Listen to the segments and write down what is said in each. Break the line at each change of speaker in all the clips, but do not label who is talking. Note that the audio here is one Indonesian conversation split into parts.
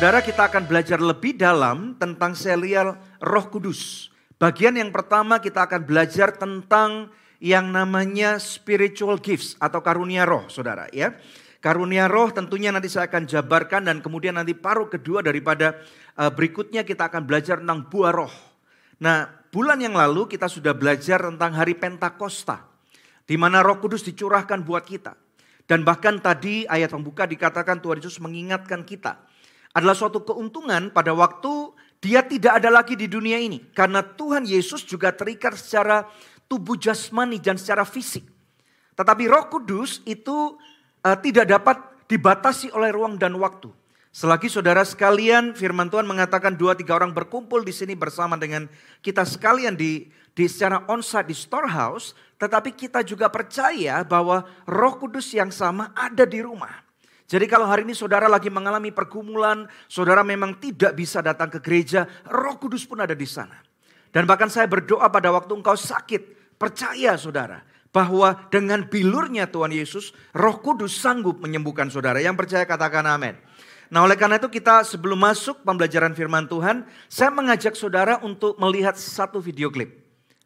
Saudara kita akan belajar lebih dalam tentang serial Roh Kudus. Bagian yang pertama kita akan belajar tentang yang namanya spiritual gifts atau karunia roh, saudara ya. Karunia roh tentunya nanti saya akan jabarkan dan kemudian nanti paruh kedua daripada uh, berikutnya kita akan belajar tentang buah roh. Nah, bulan yang lalu kita sudah belajar tentang hari Pentakosta di mana Roh Kudus dicurahkan buat kita. Dan bahkan tadi ayat pembuka dikatakan Tuhan Yesus mengingatkan kita adalah suatu keuntungan pada waktu dia tidak ada lagi di dunia ini karena Tuhan Yesus juga terikat secara tubuh jasmani dan secara fisik. Tetapi Roh Kudus itu uh, tidak dapat dibatasi oleh ruang dan waktu. Selagi saudara sekalian, firman Tuhan mengatakan dua tiga orang berkumpul di sini bersama dengan kita sekalian di, di secara onsite di storehouse, tetapi kita juga percaya bahwa Roh Kudus yang sama ada di rumah. Jadi kalau hari ini saudara lagi mengalami pergumulan, saudara memang tidak bisa datang ke gereja, Roh Kudus pun ada di sana. Dan bahkan saya berdoa pada waktu engkau sakit, percaya saudara, bahwa dengan bilurnya Tuhan Yesus, Roh Kudus sanggup menyembuhkan saudara. Yang percaya katakan amin. Nah oleh karena itu kita sebelum masuk pembelajaran firman Tuhan, saya mengajak saudara untuk melihat satu video klip.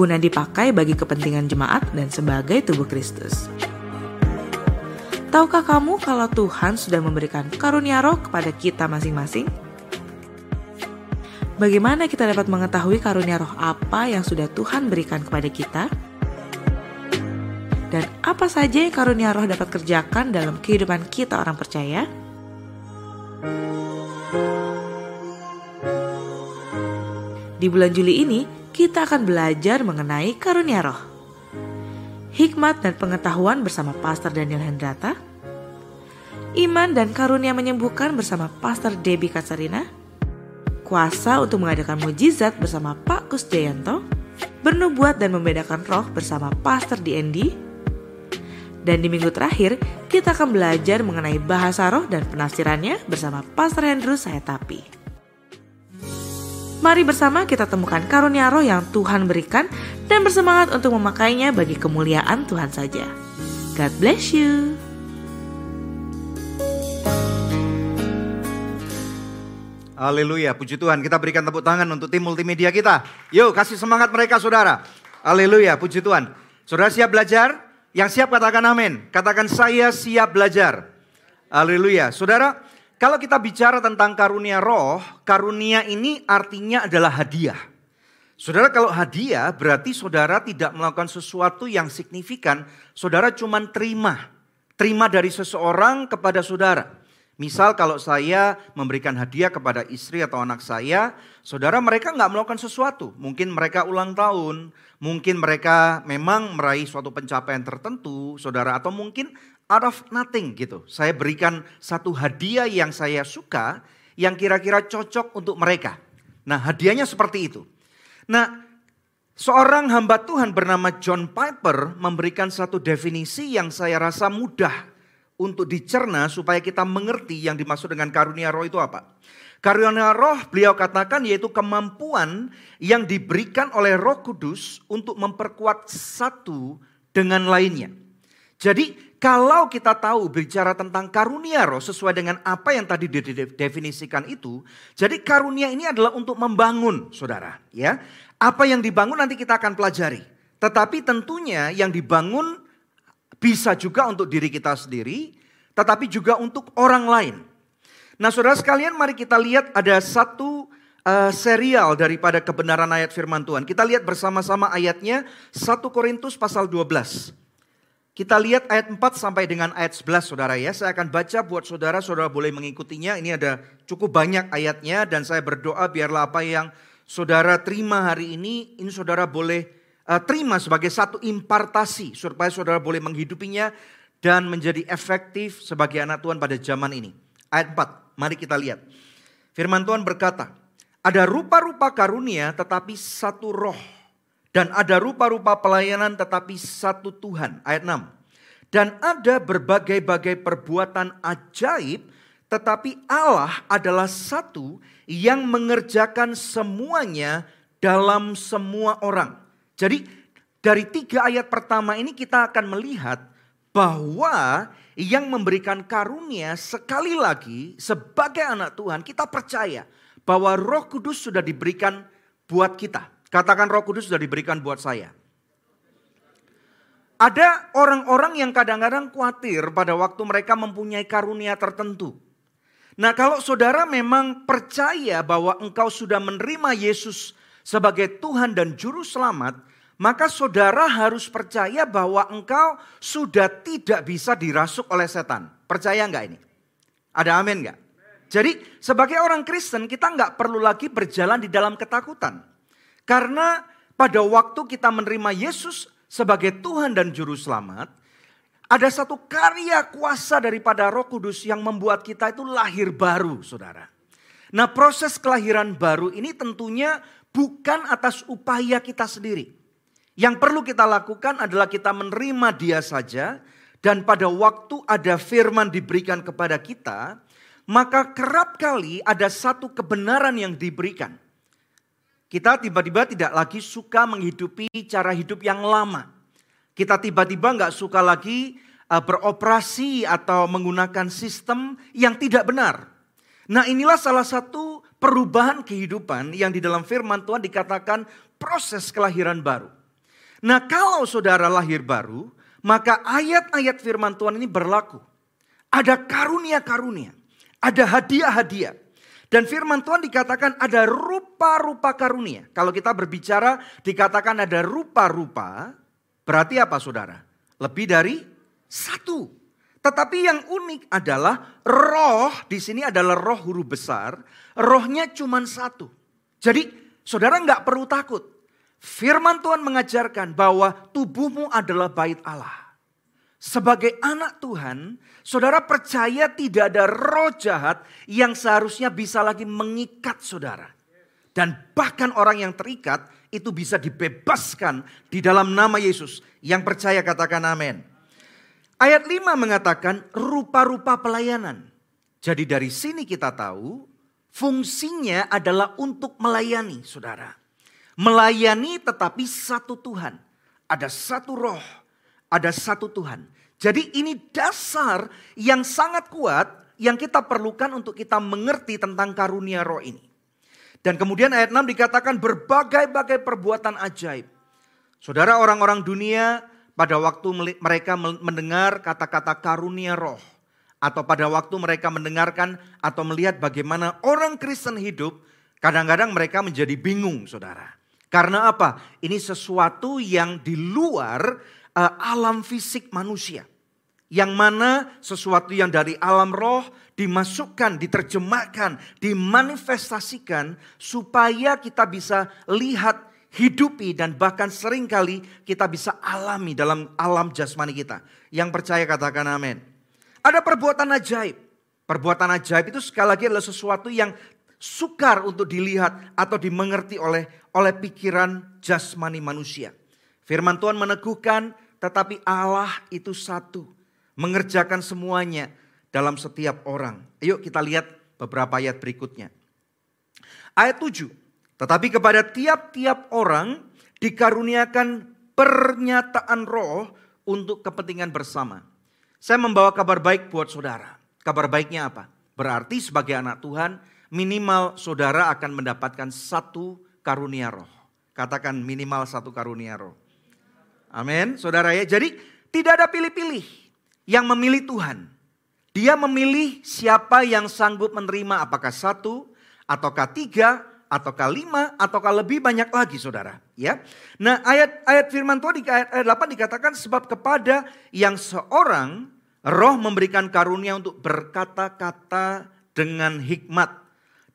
Guna dipakai bagi kepentingan jemaat dan sebagai tubuh Kristus. Tahukah kamu kalau Tuhan sudah memberikan karunia roh kepada kita masing-masing? Bagaimana kita dapat mengetahui karunia roh apa yang sudah Tuhan berikan kepada kita? Dan apa saja yang karunia roh dapat kerjakan dalam kehidupan kita orang percaya? Di bulan Juli ini, kita akan belajar mengenai karunia roh. Hikmat dan pengetahuan bersama Pastor Daniel Hendrata. Iman dan karunia menyembuhkan bersama Pastor Debbie Katsarina. Kuasa untuk mengadakan mujizat bersama Pak Kus Jayanto. Bernubuat dan membedakan roh bersama Pastor DND. Dan di minggu terakhir, kita akan belajar mengenai bahasa roh dan penafsirannya bersama Pastor Hendro Sayatapi. Mari bersama kita temukan karunia roh yang Tuhan berikan dan bersemangat untuk memakainya bagi kemuliaan Tuhan saja. God bless you.
Haleluya, puji Tuhan. Kita berikan tepuk tangan untuk tim multimedia kita. Yuk, kasih semangat mereka saudara. Haleluya, puji Tuhan. Saudara siap belajar? Yang siap katakan amin. Katakan saya siap belajar. Haleluya. Saudara, kalau kita bicara tentang karunia roh, karunia ini artinya adalah hadiah. Saudara kalau hadiah berarti saudara tidak melakukan sesuatu yang signifikan, saudara cuma terima. Terima dari seseorang kepada saudara. Misal kalau saya memberikan hadiah kepada istri atau anak saya, saudara mereka nggak melakukan sesuatu. Mungkin mereka ulang tahun, mungkin mereka memang meraih suatu pencapaian tertentu, saudara. Atau mungkin out of nothing gitu. Saya berikan satu hadiah yang saya suka, yang kira-kira cocok untuk mereka. Nah hadiahnya seperti itu. Nah seorang hamba Tuhan bernama John Piper memberikan satu definisi yang saya rasa mudah untuk dicerna supaya kita mengerti yang dimaksud dengan karunia roh itu apa. Karunia roh beliau katakan yaitu kemampuan yang diberikan oleh roh kudus untuk memperkuat satu dengan lainnya. Jadi kalau kita tahu bicara tentang karunia roh sesuai dengan apa yang tadi didefinisikan itu, jadi karunia ini adalah untuk membangun, Saudara, ya. Apa yang dibangun nanti kita akan pelajari. Tetapi tentunya yang dibangun bisa juga untuk diri kita sendiri, tetapi juga untuk orang lain. Nah, Saudara sekalian, mari kita lihat ada satu uh, serial daripada kebenaran ayat firman Tuhan. Kita lihat bersama-sama ayatnya 1 Korintus pasal 12. Kita lihat ayat 4 sampai dengan ayat 11 saudara ya. Saya akan baca buat saudara, saudara boleh mengikutinya. Ini ada cukup banyak ayatnya dan saya berdoa biarlah apa yang saudara terima hari ini, ini saudara boleh uh, terima sebagai satu impartasi. Supaya saudara boleh menghidupinya dan menjadi efektif sebagai anak Tuhan pada zaman ini. Ayat 4, mari kita lihat. Firman Tuhan berkata, ada rupa-rupa karunia tetapi satu roh. Dan ada rupa-rupa pelayanan tetapi satu Tuhan. Ayat 6. Dan ada berbagai-bagai perbuatan ajaib tetapi Allah adalah satu yang mengerjakan semuanya dalam semua orang. Jadi dari tiga ayat pertama ini kita akan melihat bahwa yang memberikan karunia sekali lagi sebagai anak Tuhan kita percaya bahwa roh kudus sudah diberikan buat kita. Katakan roh kudus sudah diberikan buat saya. Ada orang-orang yang kadang-kadang khawatir pada waktu mereka mempunyai karunia tertentu. Nah kalau saudara memang percaya bahwa engkau sudah menerima Yesus sebagai Tuhan dan Juru Selamat, maka saudara harus percaya bahwa engkau sudah tidak bisa dirasuk oleh setan. Percaya enggak ini? Ada amin enggak? Jadi sebagai orang Kristen kita enggak perlu lagi berjalan di dalam ketakutan. Karena pada waktu kita menerima Yesus sebagai Tuhan dan Juru Selamat, ada satu karya kuasa daripada Roh Kudus yang membuat kita itu lahir baru, saudara. Nah, proses kelahiran baru ini tentunya bukan atas upaya kita sendiri. Yang perlu kita lakukan adalah kita menerima Dia saja, dan pada waktu ada firman diberikan kepada kita, maka kerap kali ada satu kebenaran yang diberikan. Kita tiba-tiba tidak lagi suka menghidupi cara hidup yang lama. Kita tiba-tiba nggak suka lagi uh, beroperasi atau menggunakan sistem yang tidak benar. Nah inilah salah satu perubahan kehidupan yang di dalam firman Tuhan dikatakan proses kelahiran baru. Nah kalau saudara lahir baru, maka ayat-ayat firman Tuhan ini berlaku. Ada karunia-karunia, ada hadiah-hadiah. Dan firman Tuhan dikatakan ada rupa-rupa karunia. Kalau kita berbicara dikatakan ada rupa-rupa, Berarti apa saudara? Lebih dari satu. Tetapi yang unik adalah roh di sini adalah roh huruf besar. Rohnya cuma satu. Jadi saudara nggak perlu takut. Firman Tuhan mengajarkan bahwa tubuhmu adalah bait Allah. Sebagai anak Tuhan, saudara percaya tidak ada roh jahat yang seharusnya bisa lagi mengikat saudara. Dan bahkan orang yang terikat itu bisa dibebaskan di dalam nama Yesus. Yang percaya katakan amin. Ayat 5 mengatakan rupa-rupa pelayanan. Jadi dari sini kita tahu fungsinya adalah untuk melayani saudara. Melayani tetapi satu Tuhan. Ada satu roh, ada satu Tuhan. Jadi ini dasar yang sangat kuat yang kita perlukan untuk kita mengerti tentang karunia roh ini. Dan kemudian ayat 6 dikatakan berbagai-bagai perbuatan ajaib. Saudara orang-orang dunia pada waktu mereka mendengar kata-kata karunia roh. Atau pada waktu mereka mendengarkan atau melihat bagaimana orang Kristen hidup. Kadang-kadang mereka menjadi bingung saudara. Karena apa? Ini sesuatu yang di luar uh, alam fisik manusia. Yang mana sesuatu yang dari alam roh dimasukkan, diterjemahkan, dimanifestasikan supaya kita bisa lihat, hidupi dan bahkan sering kali kita bisa alami dalam alam jasmani kita. Yang percaya katakan amin. Ada perbuatan ajaib. Perbuatan ajaib itu sekali lagi adalah sesuatu yang sukar untuk dilihat atau dimengerti oleh oleh pikiran jasmani manusia. Firman Tuhan meneguhkan tetapi Allah itu satu mengerjakan semuanya dalam setiap orang. Yuk kita lihat beberapa ayat berikutnya. Ayat 7. Tetapi kepada tiap-tiap orang dikaruniakan pernyataan roh untuk kepentingan bersama. Saya membawa kabar baik buat saudara. Kabar baiknya apa? Berarti sebagai anak Tuhan minimal saudara akan mendapatkan satu karunia roh. Katakan minimal satu karunia roh. Amin, saudara ya. Jadi tidak ada pilih-pilih yang memilih Tuhan. Dia memilih siapa yang sanggup menerima apakah satu, ataukah tiga, ataukah lima, ataukah lebih banyak lagi saudara. Ya, Nah ayat ayat firman Tuhan di ayat, ayat 8 dikatakan sebab kepada yang seorang roh memberikan karunia untuk berkata-kata dengan hikmat.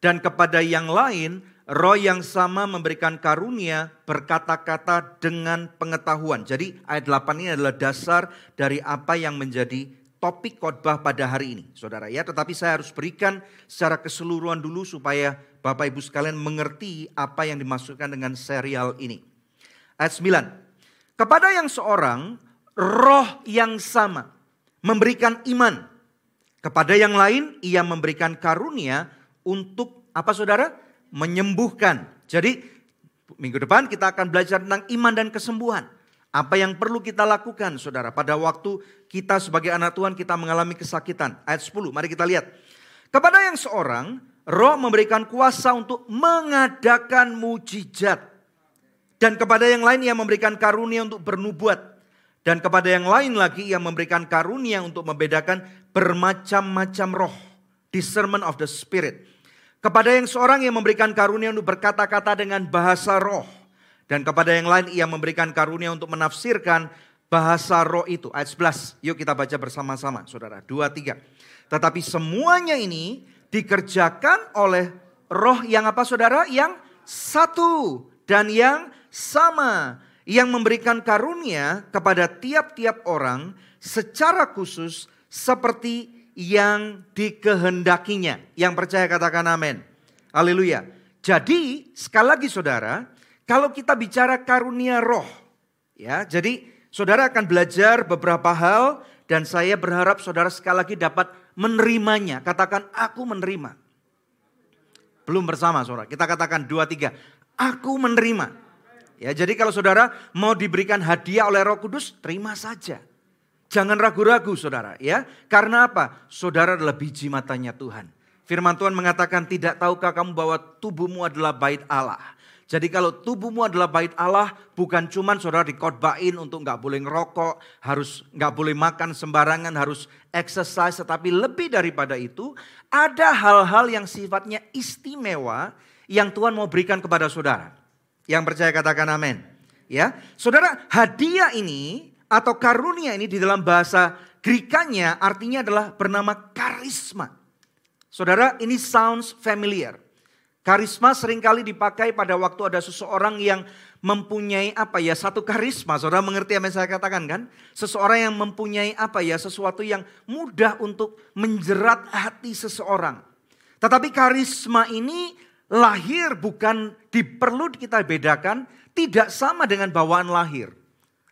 Dan kepada yang lain roh yang sama memberikan karunia berkata-kata dengan pengetahuan. Jadi ayat 8 ini adalah dasar dari apa yang menjadi topik khotbah pada hari ini, saudara ya. Tetapi saya harus berikan secara keseluruhan dulu supaya Bapak Ibu sekalian mengerti apa yang dimaksudkan dengan serial ini. Ayat 9. Kepada yang seorang, roh yang sama memberikan iman. Kepada yang lain, ia memberikan karunia untuk apa saudara? Menyembuhkan. Jadi minggu depan kita akan belajar tentang iman dan kesembuhan. Apa yang perlu kita lakukan saudara pada waktu kita sebagai anak Tuhan kita mengalami kesakitan. Ayat 10 mari kita lihat. Kepada yang seorang roh memberikan kuasa untuk mengadakan mujizat. Dan kepada yang lain ia memberikan karunia untuk bernubuat. Dan kepada yang lain lagi ia memberikan karunia untuk membedakan bermacam-macam roh. Discernment of the spirit. Kepada yang seorang yang memberikan karunia untuk berkata-kata dengan bahasa roh dan kepada yang lain ia memberikan karunia untuk menafsirkan bahasa roh itu. Ayat 11, yuk kita baca bersama-sama saudara. Dua, tiga. Tetapi semuanya ini dikerjakan oleh roh yang apa saudara? Yang satu dan yang sama. Yang memberikan karunia kepada tiap-tiap orang secara khusus seperti yang dikehendakinya. Yang percaya katakan amin. Haleluya. Jadi sekali lagi saudara, kalau kita bicara karunia roh, ya, jadi saudara akan belajar beberapa hal dan saya berharap saudara sekali lagi dapat menerimanya. Katakan aku menerima. Belum bersama saudara, kita katakan dua tiga. Aku menerima. Ya, jadi kalau saudara mau diberikan hadiah oleh Roh Kudus, terima saja. Jangan ragu-ragu saudara ya. Karena apa? Saudara adalah biji matanya Tuhan. Firman Tuhan mengatakan tidak tahukah kamu bahwa tubuhmu adalah bait Allah. Jadi kalau tubuhmu adalah bait Allah, bukan cuma saudara dikotbain untuk nggak boleh ngerokok, harus nggak boleh makan sembarangan, harus exercise, tetapi lebih daripada itu, ada hal-hal yang sifatnya istimewa yang Tuhan mau berikan kepada saudara. Yang percaya katakan amin. Ya, saudara, hadiah ini atau karunia ini di dalam bahasa Grikanya artinya adalah bernama karisma. Saudara, ini sounds familiar. Karisma sering kali dipakai pada waktu ada seseorang yang mempunyai apa ya satu karisma. Saudara mengerti apa yang saya katakan kan? Seseorang yang mempunyai apa ya sesuatu yang mudah untuk menjerat hati seseorang. Tetapi karisma ini lahir bukan diperlu kita bedakan tidak sama dengan bawaan lahir.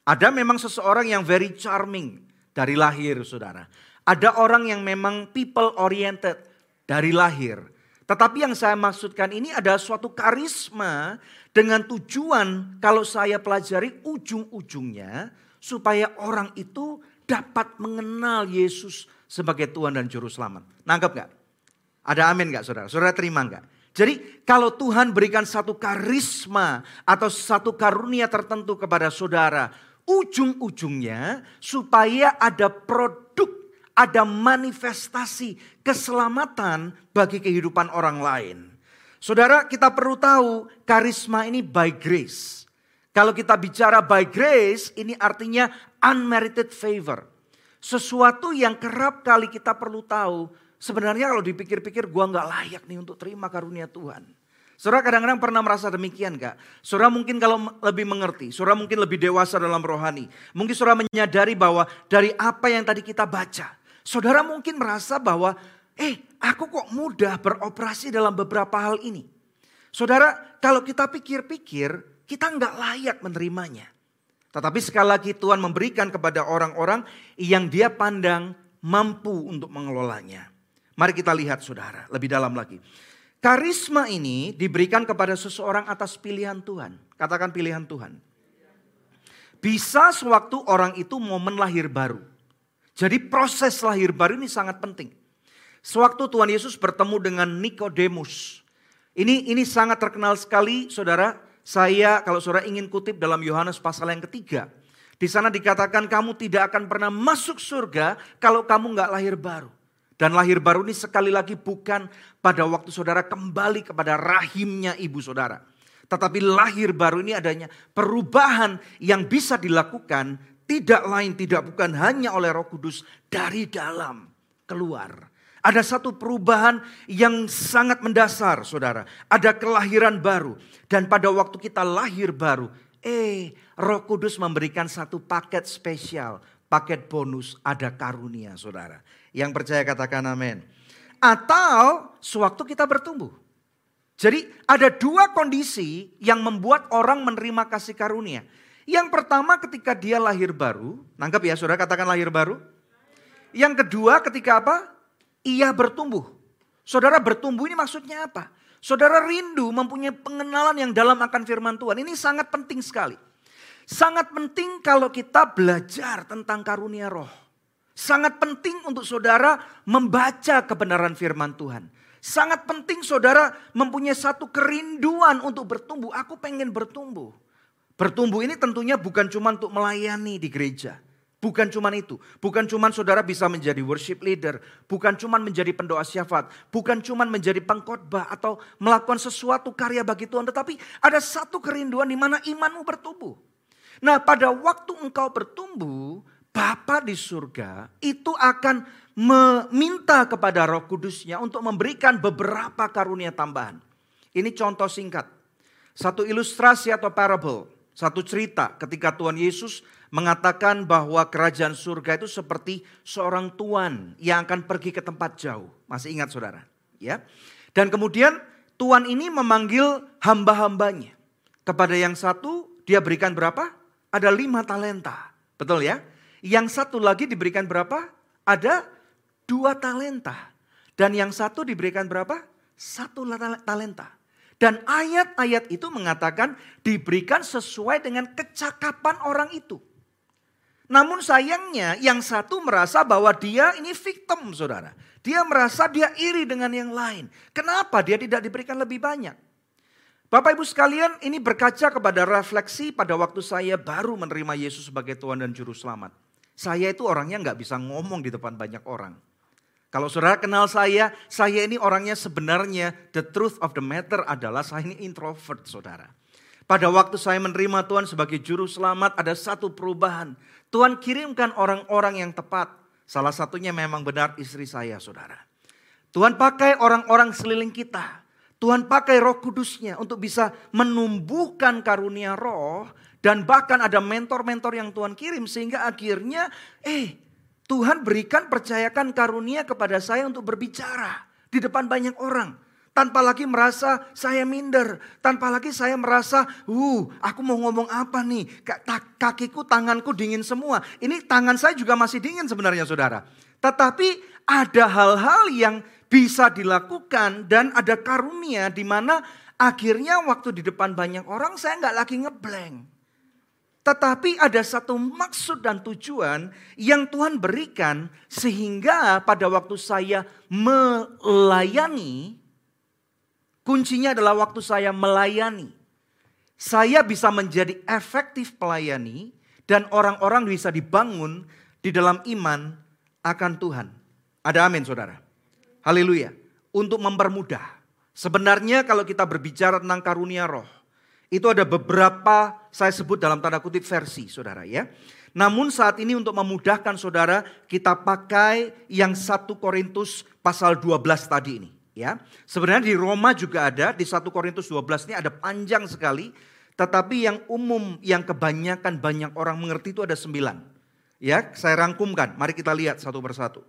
Ada memang seseorang yang very charming dari lahir saudara. Ada orang yang memang people oriented dari lahir. Tetapi yang saya maksudkan ini adalah suatu karisma dengan tujuan kalau saya pelajari ujung-ujungnya supaya orang itu dapat mengenal Yesus sebagai Tuhan dan Juru Selamat. Nangkep gak? Ada amin gak saudara? Saudara terima gak? Jadi kalau Tuhan berikan satu karisma atau satu karunia tertentu kepada saudara, ujung-ujungnya supaya ada produk ada manifestasi keselamatan bagi kehidupan orang lain. Saudara, kita perlu tahu karisma ini by grace. Kalau kita bicara by grace, ini artinya unmerited favor. Sesuatu yang kerap kali kita perlu tahu, sebenarnya kalau dipikir-pikir gua nggak layak nih untuk terima karunia Tuhan. Saudara kadang-kadang pernah merasa demikian gak? Saudara mungkin kalau lebih mengerti, saudara mungkin lebih dewasa dalam rohani. Mungkin saudara menyadari bahwa dari apa yang tadi kita baca, Saudara mungkin merasa bahwa, eh aku kok mudah beroperasi dalam beberapa hal ini. Saudara, kalau kita pikir-pikir, kita nggak layak menerimanya. Tetapi sekali lagi Tuhan memberikan kepada orang-orang yang dia pandang mampu untuk mengelolanya. Mari kita lihat saudara, lebih dalam lagi. Karisma ini diberikan kepada seseorang atas pilihan Tuhan. Katakan pilihan Tuhan. Bisa sewaktu orang itu momen lahir baru. Jadi proses lahir baru ini sangat penting. Sewaktu Tuhan Yesus bertemu dengan Nikodemus. Ini ini sangat terkenal sekali saudara. Saya kalau saudara ingin kutip dalam Yohanes pasal yang ketiga. Di sana dikatakan kamu tidak akan pernah masuk surga kalau kamu nggak lahir baru. Dan lahir baru ini sekali lagi bukan pada waktu saudara kembali kepada rahimnya ibu saudara. Tetapi lahir baru ini adanya perubahan yang bisa dilakukan tidak lain tidak bukan hanya oleh Roh Kudus dari dalam keluar. Ada satu perubahan yang sangat mendasar, saudara. Ada kelahiran baru, dan pada waktu kita lahir baru, eh, Roh Kudus memberikan satu paket spesial, paket bonus, ada karunia saudara. Yang percaya katakan amin. Atau sewaktu kita bertumbuh. Jadi ada dua kondisi yang membuat orang menerima kasih karunia. Yang pertama ketika dia lahir baru, nangkep ya saudara katakan lahir baru. Yang kedua ketika apa? Ia bertumbuh. Saudara bertumbuh ini maksudnya apa? Saudara rindu mempunyai pengenalan yang dalam akan firman Tuhan. Ini sangat penting sekali. Sangat penting kalau kita belajar tentang karunia roh. Sangat penting untuk saudara membaca kebenaran firman Tuhan. Sangat penting saudara mempunyai satu kerinduan untuk bertumbuh. Aku pengen bertumbuh. Bertumbuh ini tentunya bukan cuma untuk melayani di gereja. Bukan cuma itu. Bukan cuma saudara bisa menjadi worship leader. Bukan cuma menjadi pendoa syafaat. Bukan cuma menjadi pengkhotbah atau melakukan sesuatu karya bagi Tuhan. Tetapi ada satu kerinduan di mana imanmu bertumbuh. Nah pada waktu engkau bertumbuh, Bapa di surga itu akan meminta kepada roh kudusnya untuk memberikan beberapa karunia tambahan. Ini contoh singkat. Satu ilustrasi atau parable. Satu cerita ketika Tuhan Yesus mengatakan bahwa kerajaan surga itu seperti seorang tuan yang akan pergi ke tempat jauh. Masih ingat saudara? Ya. Dan kemudian tuan ini memanggil hamba-hambanya. Kepada yang satu dia berikan berapa? Ada lima talenta. Betul ya? Yang satu lagi diberikan berapa? Ada dua talenta. Dan yang satu diberikan berapa? Satu talenta. Dan ayat-ayat itu mengatakan diberikan sesuai dengan kecakapan orang itu. Namun sayangnya yang satu merasa bahwa dia ini victim saudara. Dia merasa dia iri dengan yang lain. Kenapa dia tidak diberikan lebih banyak? Bapak ibu sekalian ini berkaca kepada refleksi pada waktu saya baru menerima Yesus sebagai Tuhan dan Juru Selamat. Saya itu orangnya nggak bisa ngomong di depan banyak orang. Kalau saudara kenal saya, saya ini orangnya sebenarnya the truth of the matter adalah saya ini introvert saudara. Pada waktu saya menerima Tuhan sebagai juru selamat ada satu perubahan. Tuhan kirimkan orang-orang yang tepat. Salah satunya memang benar istri saya saudara. Tuhan pakai orang-orang seliling kita. Tuhan pakai roh kudusnya untuk bisa menumbuhkan karunia roh. Dan bahkan ada mentor-mentor yang Tuhan kirim sehingga akhirnya eh Tuhan berikan percayakan karunia kepada saya untuk berbicara di depan banyak orang. Tanpa lagi merasa saya minder. Tanpa lagi saya merasa, uh aku mau ngomong apa nih. Kakiku, tanganku dingin semua. Ini tangan saya juga masih dingin sebenarnya saudara. Tetapi ada hal-hal yang bisa dilakukan dan ada karunia di mana akhirnya waktu di depan banyak orang saya nggak lagi ngeblank. Tetapi ada satu maksud dan tujuan yang Tuhan berikan sehingga pada waktu saya melayani Kuncinya adalah waktu saya melayani. Saya bisa menjadi efektif pelayani dan orang-orang bisa dibangun di dalam iman akan Tuhan. Ada amin saudara. Haleluya. Untuk mempermudah. Sebenarnya kalau kita berbicara tentang karunia roh. Itu ada beberapa saya sebut dalam tanda kutip versi saudara ya. Namun saat ini untuk memudahkan saudara kita pakai yang 1 Korintus pasal 12 tadi ini. Ya, sebenarnya di Roma juga ada di 1 Korintus 12 ini ada panjang sekali, tetapi yang umum yang kebanyakan banyak orang mengerti itu ada sembilan. Ya, saya rangkumkan. Mari kita lihat satu persatu.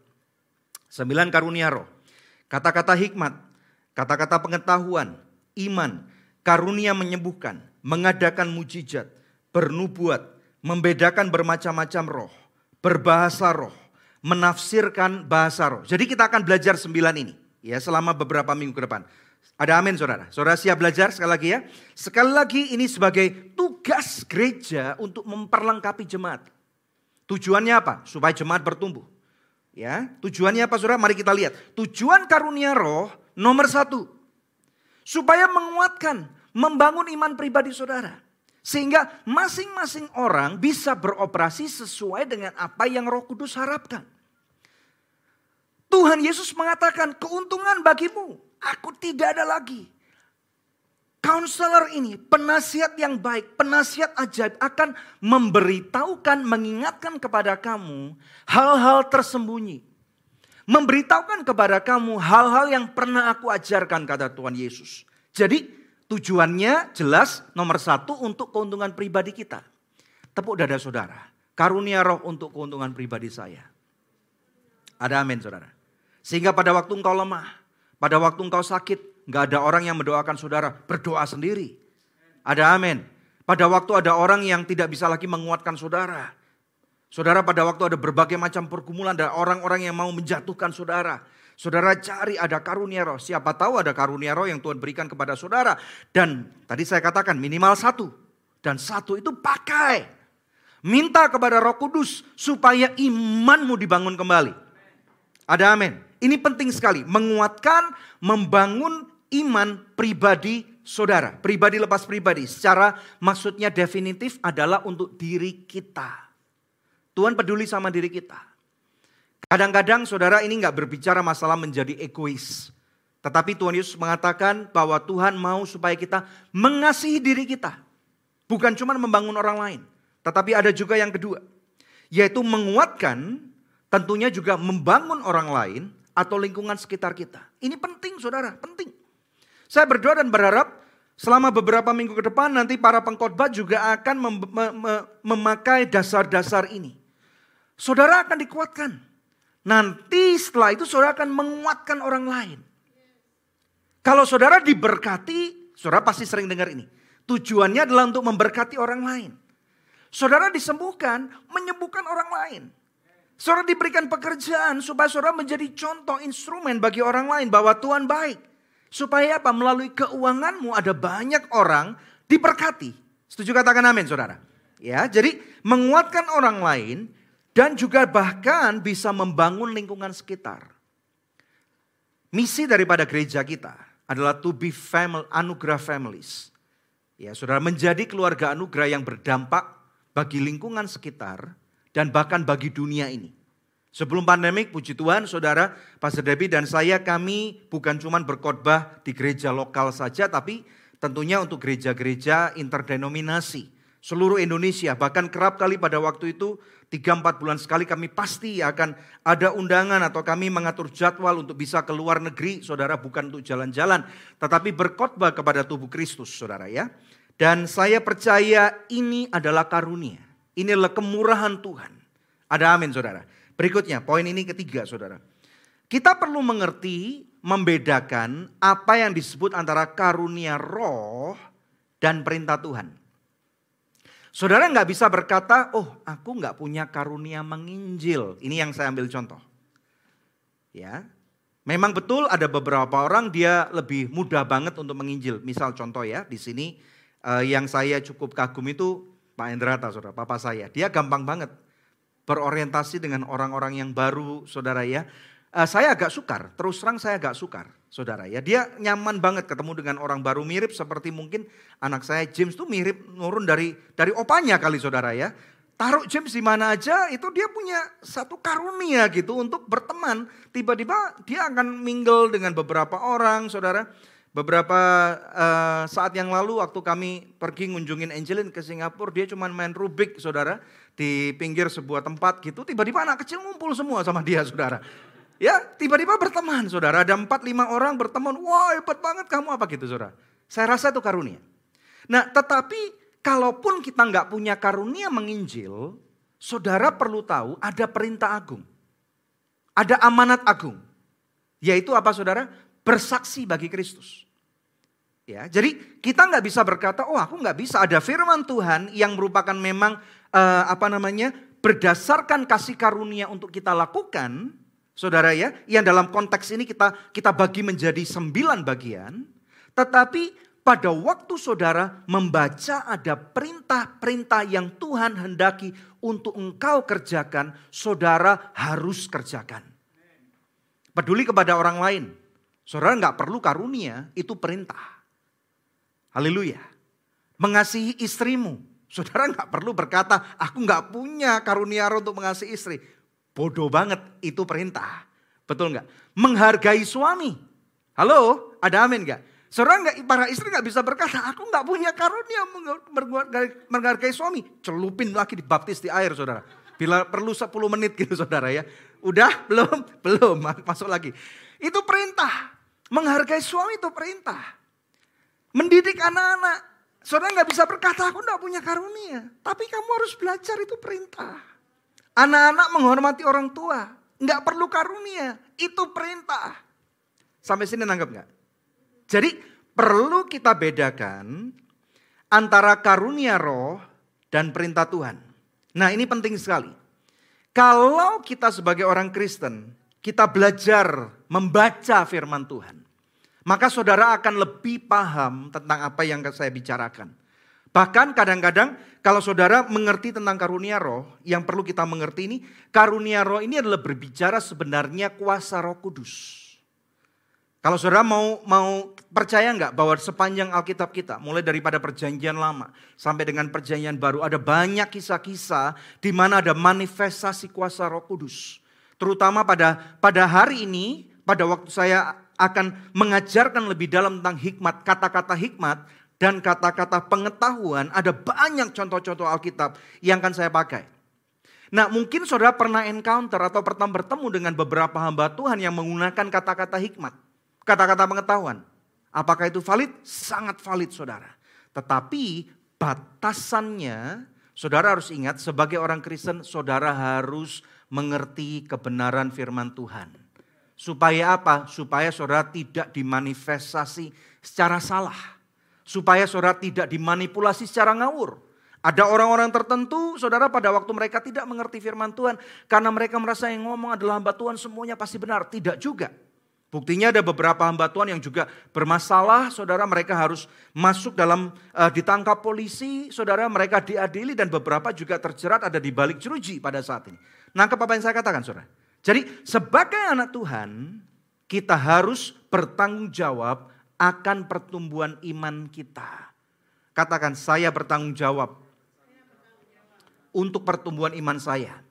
Sembilan karunia roh. Kata-kata hikmat, kata-kata pengetahuan, iman, karunia menyembuhkan, mengadakan mujizat, bernubuat, membedakan bermacam-macam roh, berbahasa roh, menafsirkan bahasa roh. Jadi kita akan belajar sembilan ini ya selama beberapa minggu ke depan. Ada amin saudara. Saudara siap belajar sekali lagi ya. Sekali lagi ini sebagai tugas gereja untuk memperlengkapi jemaat. Tujuannya apa? Supaya jemaat bertumbuh. Ya, tujuannya apa saudara? Mari kita lihat. Tujuan karunia roh nomor satu. Supaya menguatkan, membangun iman pribadi saudara. Sehingga masing-masing orang bisa beroperasi sesuai dengan apa yang roh kudus harapkan. Tuhan Yesus mengatakan keuntungan bagimu. Aku tidak ada lagi. Counselor ini, penasihat yang baik, penasihat ajaib akan memberitahukan, mengingatkan kepada kamu hal-hal tersembunyi. Memberitahukan kepada kamu hal-hal yang pernah aku ajarkan kata Tuhan Yesus. Jadi tujuannya jelas nomor satu untuk keuntungan pribadi kita. Tepuk dada saudara. karunia roh untuk keuntungan pribadi saya. Ada amin saudara. Sehingga pada waktu engkau lemah, pada waktu engkau sakit, nggak ada orang yang mendoakan saudara, berdoa sendiri. Ada amin. Pada waktu ada orang yang tidak bisa lagi menguatkan saudara. Saudara pada waktu ada berbagai macam pergumulan, ada orang-orang yang mau menjatuhkan saudara. Saudara cari ada karunia roh. Siapa tahu ada karunia roh yang Tuhan berikan kepada saudara. Dan tadi saya katakan minimal satu. Dan satu itu pakai. Minta kepada roh kudus supaya imanmu dibangun kembali. Ada amin. Ini penting sekali. Menguatkan, membangun iman pribadi saudara. Pribadi lepas pribadi. Secara maksudnya definitif adalah untuk diri kita. Tuhan peduli sama diri kita. Kadang-kadang saudara ini nggak berbicara masalah menjadi egois. Tetapi Tuhan Yesus mengatakan bahwa Tuhan mau supaya kita mengasihi diri kita. Bukan cuma membangun orang lain. Tetapi ada juga yang kedua. Yaitu menguatkan tentunya juga membangun orang lain atau lingkungan sekitar kita. Ini penting saudara, penting. Saya berdoa dan berharap selama beberapa minggu ke depan nanti para pengkhotbah juga akan mem mem memakai dasar-dasar ini. Saudara akan dikuatkan. Nanti setelah itu saudara akan menguatkan orang lain. Kalau saudara diberkati, saudara pasti sering dengar ini. Tujuannya adalah untuk memberkati orang lain. Saudara disembuhkan, menyembuhkan orang lain. Saudara diberikan pekerjaan supaya saudara menjadi contoh instrumen bagi orang lain bahwa Tuhan baik. Supaya apa? Melalui keuanganmu ada banyak orang diberkati. Setuju katakan amin saudara. Ya, jadi menguatkan orang lain dan juga bahkan bisa membangun lingkungan sekitar. Misi daripada gereja kita adalah to be family, anugerah families. Ya, saudara menjadi keluarga anugerah yang berdampak bagi lingkungan sekitar dan bahkan bagi dunia ini. Sebelum pandemik, puji Tuhan, saudara, Pastor Debbie dan saya, kami bukan cuma berkhotbah di gereja lokal saja, tapi tentunya untuk gereja-gereja interdenominasi seluruh Indonesia. Bahkan kerap kali pada waktu itu Tiga empat bulan sekali kami pasti akan ada undangan atau kami mengatur jadwal untuk bisa ke luar negeri, saudara bukan untuk jalan-jalan, tetapi berkhotbah kepada tubuh Kristus, saudara ya. Dan saya percaya ini adalah karunia, ini adalah kemurahan Tuhan. Ada amin, saudara. Berikutnya, poin ini ketiga, saudara. Kita perlu mengerti, membedakan apa yang disebut antara karunia roh dan perintah Tuhan. Saudara nggak bisa berkata, oh aku nggak punya karunia menginjil. Ini yang saya ambil contoh. Ya, memang betul ada beberapa orang dia lebih mudah banget untuk menginjil. Misal contoh ya, di sini uh, yang saya cukup kagum itu Pak Endrata, saudara, papa saya. Dia gampang banget berorientasi dengan orang-orang yang baru, saudara ya. Uh, saya agak sukar, terus terang saya agak sukar saudara ya. Dia nyaman banget ketemu dengan orang baru mirip seperti mungkin anak saya James tuh mirip nurun dari dari opanya kali saudara ya. Taruh James di mana aja itu dia punya satu karunia gitu untuk berteman. Tiba-tiba dia akan mingle dengan beberapa orang saudara. Beberapa uh, saat yang lalu waktu kami pergi ngunjungin Angelin ke Singapura, dia cuma main Rubik saudara di pinggir sebuah tempat gitu. Tiba-tiba anak kecil ngumpul semua sama dia saudara. Ya, tiba-tiba berteman, saudara. Ada empat lima orang berteman. Wah, hebat banget kamu apa gitu, saudara. Saya rasa itu karunia. Nah, tetapi kalaupun kita nggak punya karunia menginjil, saudara perlu tahu ada perintah agung. Ada amanat agung. Yaitu apa, saudara? Bersaksi bagi Kristus. Ya, jadi kita nggak bisa berkata, oh aku nggak bisa. Ada firman Tuhan yang merupakan memang uh, apa namanya berdasarkan kasih karunia untuk kita lakukan Saudara ya, yang dalam konteks ini kita kita bagi menjadi sembilan bagian. Tetapi pada waktu saudara membaca ada perintah-perintah yang Tuhan hendaki untuk engkau kerjakan, saudara harus kerjakan. Peduli kepada orang lain. Saudara nggak perlu karunia, itu perintah. Haleluya. Mengasihi istrimu. Saudara nggak perlu berkata, aku nggak punya karunia untuk mengasihi istri. Bodoh banget, itu perintah. Betul nggak? Menghargai suami. Halo, ada amin nggak? Saudara nggak, para istri nggak bisa berkata, aku nggak punya karunia menghargai suami. Celupin lagi dibaptis di air, saudara. Bila perlu 10 menit gitu, saudara ya. Udah, belum, belum, masuk lagi. Itu perintah. Menghargai suami itu perintah. Mendidik anak-anak. Saudara nggak bisa berkata, aku nggak punya karunia. Tapi kamu harus belajar itu perintah. Anak-anak menghormati orang tua. Nggak perlu karunia. Itu perintah. Sampai sini nanggap nggak? Jadi perlu kita bedakan antara karunia roh dan perintah Tuhan. Nah ini penting sekali. Kalau kita sebagai orang Kristen, kita belajar membaca firman Tuhan maka saudara akan lebih paham tentang apa yang saya bicarakan. Bahkan kadang-kadang kalau saudara mengerti tentang karunia roh, yang perlu kita mengerti ini, karunia roh ini adalah berbicara sebenarnya kuasa roh kudus. Kalau saudara mau mau percaya nggak bahwa sepanjang Alkitab kita, mulai daripada perjanjian lama sampai dengan perjanjian baru, ada banyak kisah-kisah di mana ada manifestasi kuasa roh kudus. Terutama pada pada hari ini, pada waktu saya akan mengajarkan lebih dalam tentang hikmat, kata-kata hikmat dan kata-kata pengetahuan. Ada banyak contoh-contoh Alkitab yang akan saya pakai. Nah mungkin saudara pernah encounter atau pernah bertemu dengan beberapa hamba Tuhan yang menggunakan kata-kata hikmat. Kata-kata pengetahuan. Apakah itu valid? Sangat valid saudara. Tetapi batasannya saudara harus ingat sebagai orang Kristen saudara harus mengerti kebenaran firman Tuhan. Supaya apa? Supaya saudara tidak dimanifestasi secara salah. Supaya saudara tidak dimanipulasi secara ngawur. Ada orang-orang tertentu, saudara pada waktu mereka tidak mengerti firman Tuhan. Karena mereka merasa yang ngomong adalah hamba Tuhan semuanya pasti benar. Tidak juga. Buktinya ada beberapa hamba Tuhan yang juga bermasalah, saudara mereka harus masuk dalam uh, ditangkap polisi, saudara mereka diadili dan beberapa juga terjerat ada di balik jeruji pada saat ini. Nangkep apa yang saya katakan saudara? Jadi sebagai anak Tuhan, kita harus bertanggung jawab akan pertumbuhan iman kita. Katakan saya bertanggung jawab untuk pertumbuhan iman saya.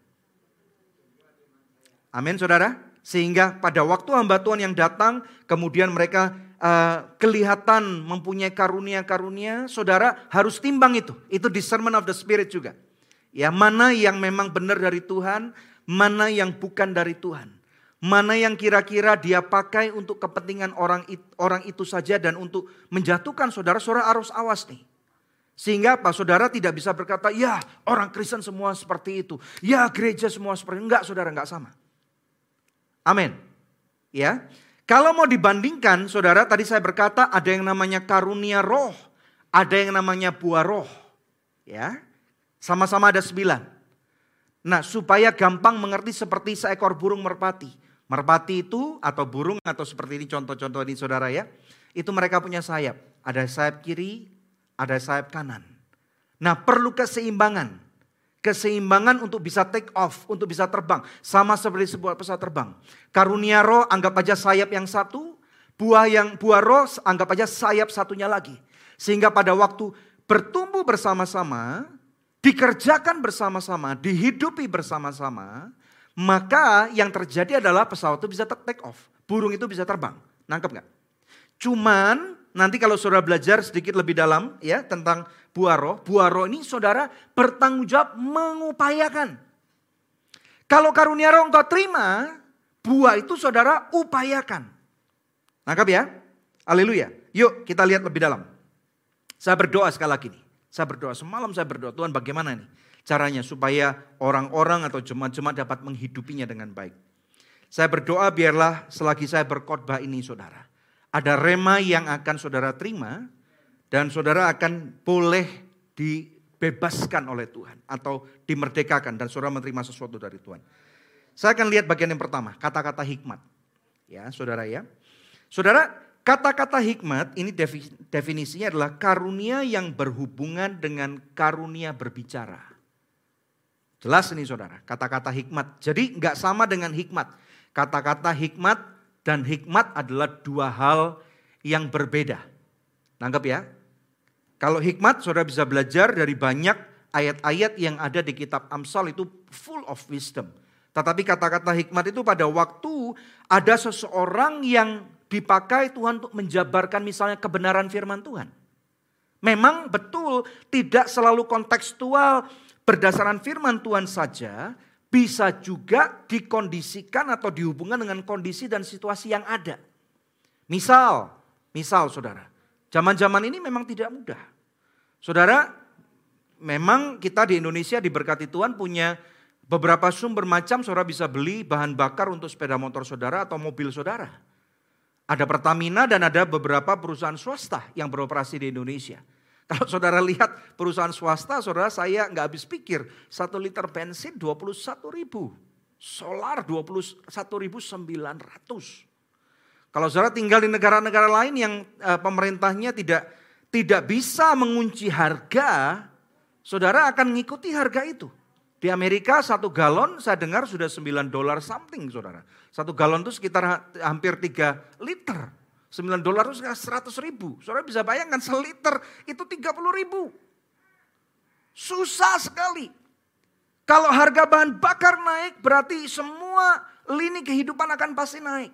Amin saudara. Sehingga pada waktu hamba Tuhan yang datang, kemudian mereka uh, kelihatan mempunyai karunia-karunia, saudara harus timbang itu. Itu discernment of the spirit juga. Ya mana yang memang benar dari Tuhan, mana yang bukan dari Tuhan. Mana yang kira-kira dia pakai untuk kepentingan orang itu, orang itu saja dan untuk menjatuhkan saudara-saudara harus awas nih. Sehingga apa? Saudara tidak bisa berkata, ya orang Kristen semua seperti itu. Ya gereja semua seperti itu. Enggak saudara, enggak sama. Amin. Ya. Kalau mau dibandingkan, saudara tadi saya berkata ada yang namanya karunia roh. Ada yang namanya buah roh. Ya. Sama-sama ada sembilan. Nah, supaya gampang mengerti seperti seekor burung merpati. Merpati itu atau burung atau seperti ini contoh-contoh ini saudara ya. Itu mereka punya sayap. Ada sayap kiri, ada sayap kanan. Nah perlu keseimbangan. Keseimbangan untuk bisa take off, untuk bisa terbang. Sama seperti sebuah pesawat terbang. Karunia roh anggap aja sayap yang satu. Buah yang buah roh anggap aja sayap satunya lagi. Sehingga pada waktu bertumbuh bersama-sama, dikerjakan bersama-sama, dihidupi bersama-sama, maka yang terjadi adalah pesawat itu bisa take off. Burung itu bisa terbang. Nangkep nggak? Cuman nanti kalau saudara belajar sedikit lebih dalam ya tentang. Buah roh ini saudara bertanggung jawab mengupayakan. Kalau karunia roh engkau terima, buah itu saudara upayakan. Nangkap ya? Haleluya. Yuk kita lihat lebih dalam. Saya berdoa sekali lagi nih. Saya berdoa, semalam saya berdoa, Tuhan bagaimana nih caranya supaya orang-orang atau jemaat-jemaat dapat menghidupinya dengan baik. Saya berdoa biarlah selagi saya berkhotbah ini saudara. Ada rema yang akan saudara terima dan saudara akan boleh dibebaskan oleh Tuhan atau dimerdekakan dan saudara menerima sesuatu dari Tuhan. Saya akan lihat bagian yang pertama, kata-kata hikmat. Ya, saudara ya. Saudara, Kata-kata hikmat ini definisinya adalah karunia yang berhubungan dengan karunia berbicara. Jelas ini saudara, kata-kata hikmat. Jadi nggak sama dengan hikmat. Kata-kata hikmat dan hikmat adalah dua hal yang berbeda. Nanggap ya. Kalau hikmat saudara bisa belajar dari banyak ayat-ayat yang ada di kitab Amsal itu full of wisdom. Tetapi kata-kata hikmat itu pada waktu ada seseorang yang dipakai Tuhan untuk menjabarkan misalnya kebenaran firman Tuhan. Memang betul tidak selalu kontekstual berdasarkan firman Tuhan saja, bisa juga dikondisikan atau dihubungkan dengan kondisi dan situasi yang ada. Misal, misal saudara, zaman-zaman ini memang tidak mudah. Saudara, memang kita di Indonesia diberkati Tuhan punya beberapa sumber macam saudara bisa beli bahan bakar untuk sepeda motor saudara atau mobil saudara. Ada Pertamina dan ada beberapa perusahaan swasta yang beroperasi di Indonesia. Kalau saudara lihat perusahaan swasta, saudara saya nggak habis pikir. Satu liter bensin 21 ribu. Solar 21 ribu 900. Kalau saudara tinggal di negara-negara lain yang uh, pemerintahnya tidak tidak bisa mengunci harga, saudara akan mengikuti harga itu. Di Amerika satu galon saya dengar sudah 9 dolar something saudara. Satu galon itu sekitar hampir 3 liter. 9 dolar itu sekitar 100 ribu. Saudara bisa bayangkan seliter itu 30 ribu. Susah sekali. Kalau harga bahan bakar naik berarti semua lini kehidupan akan pasti naik.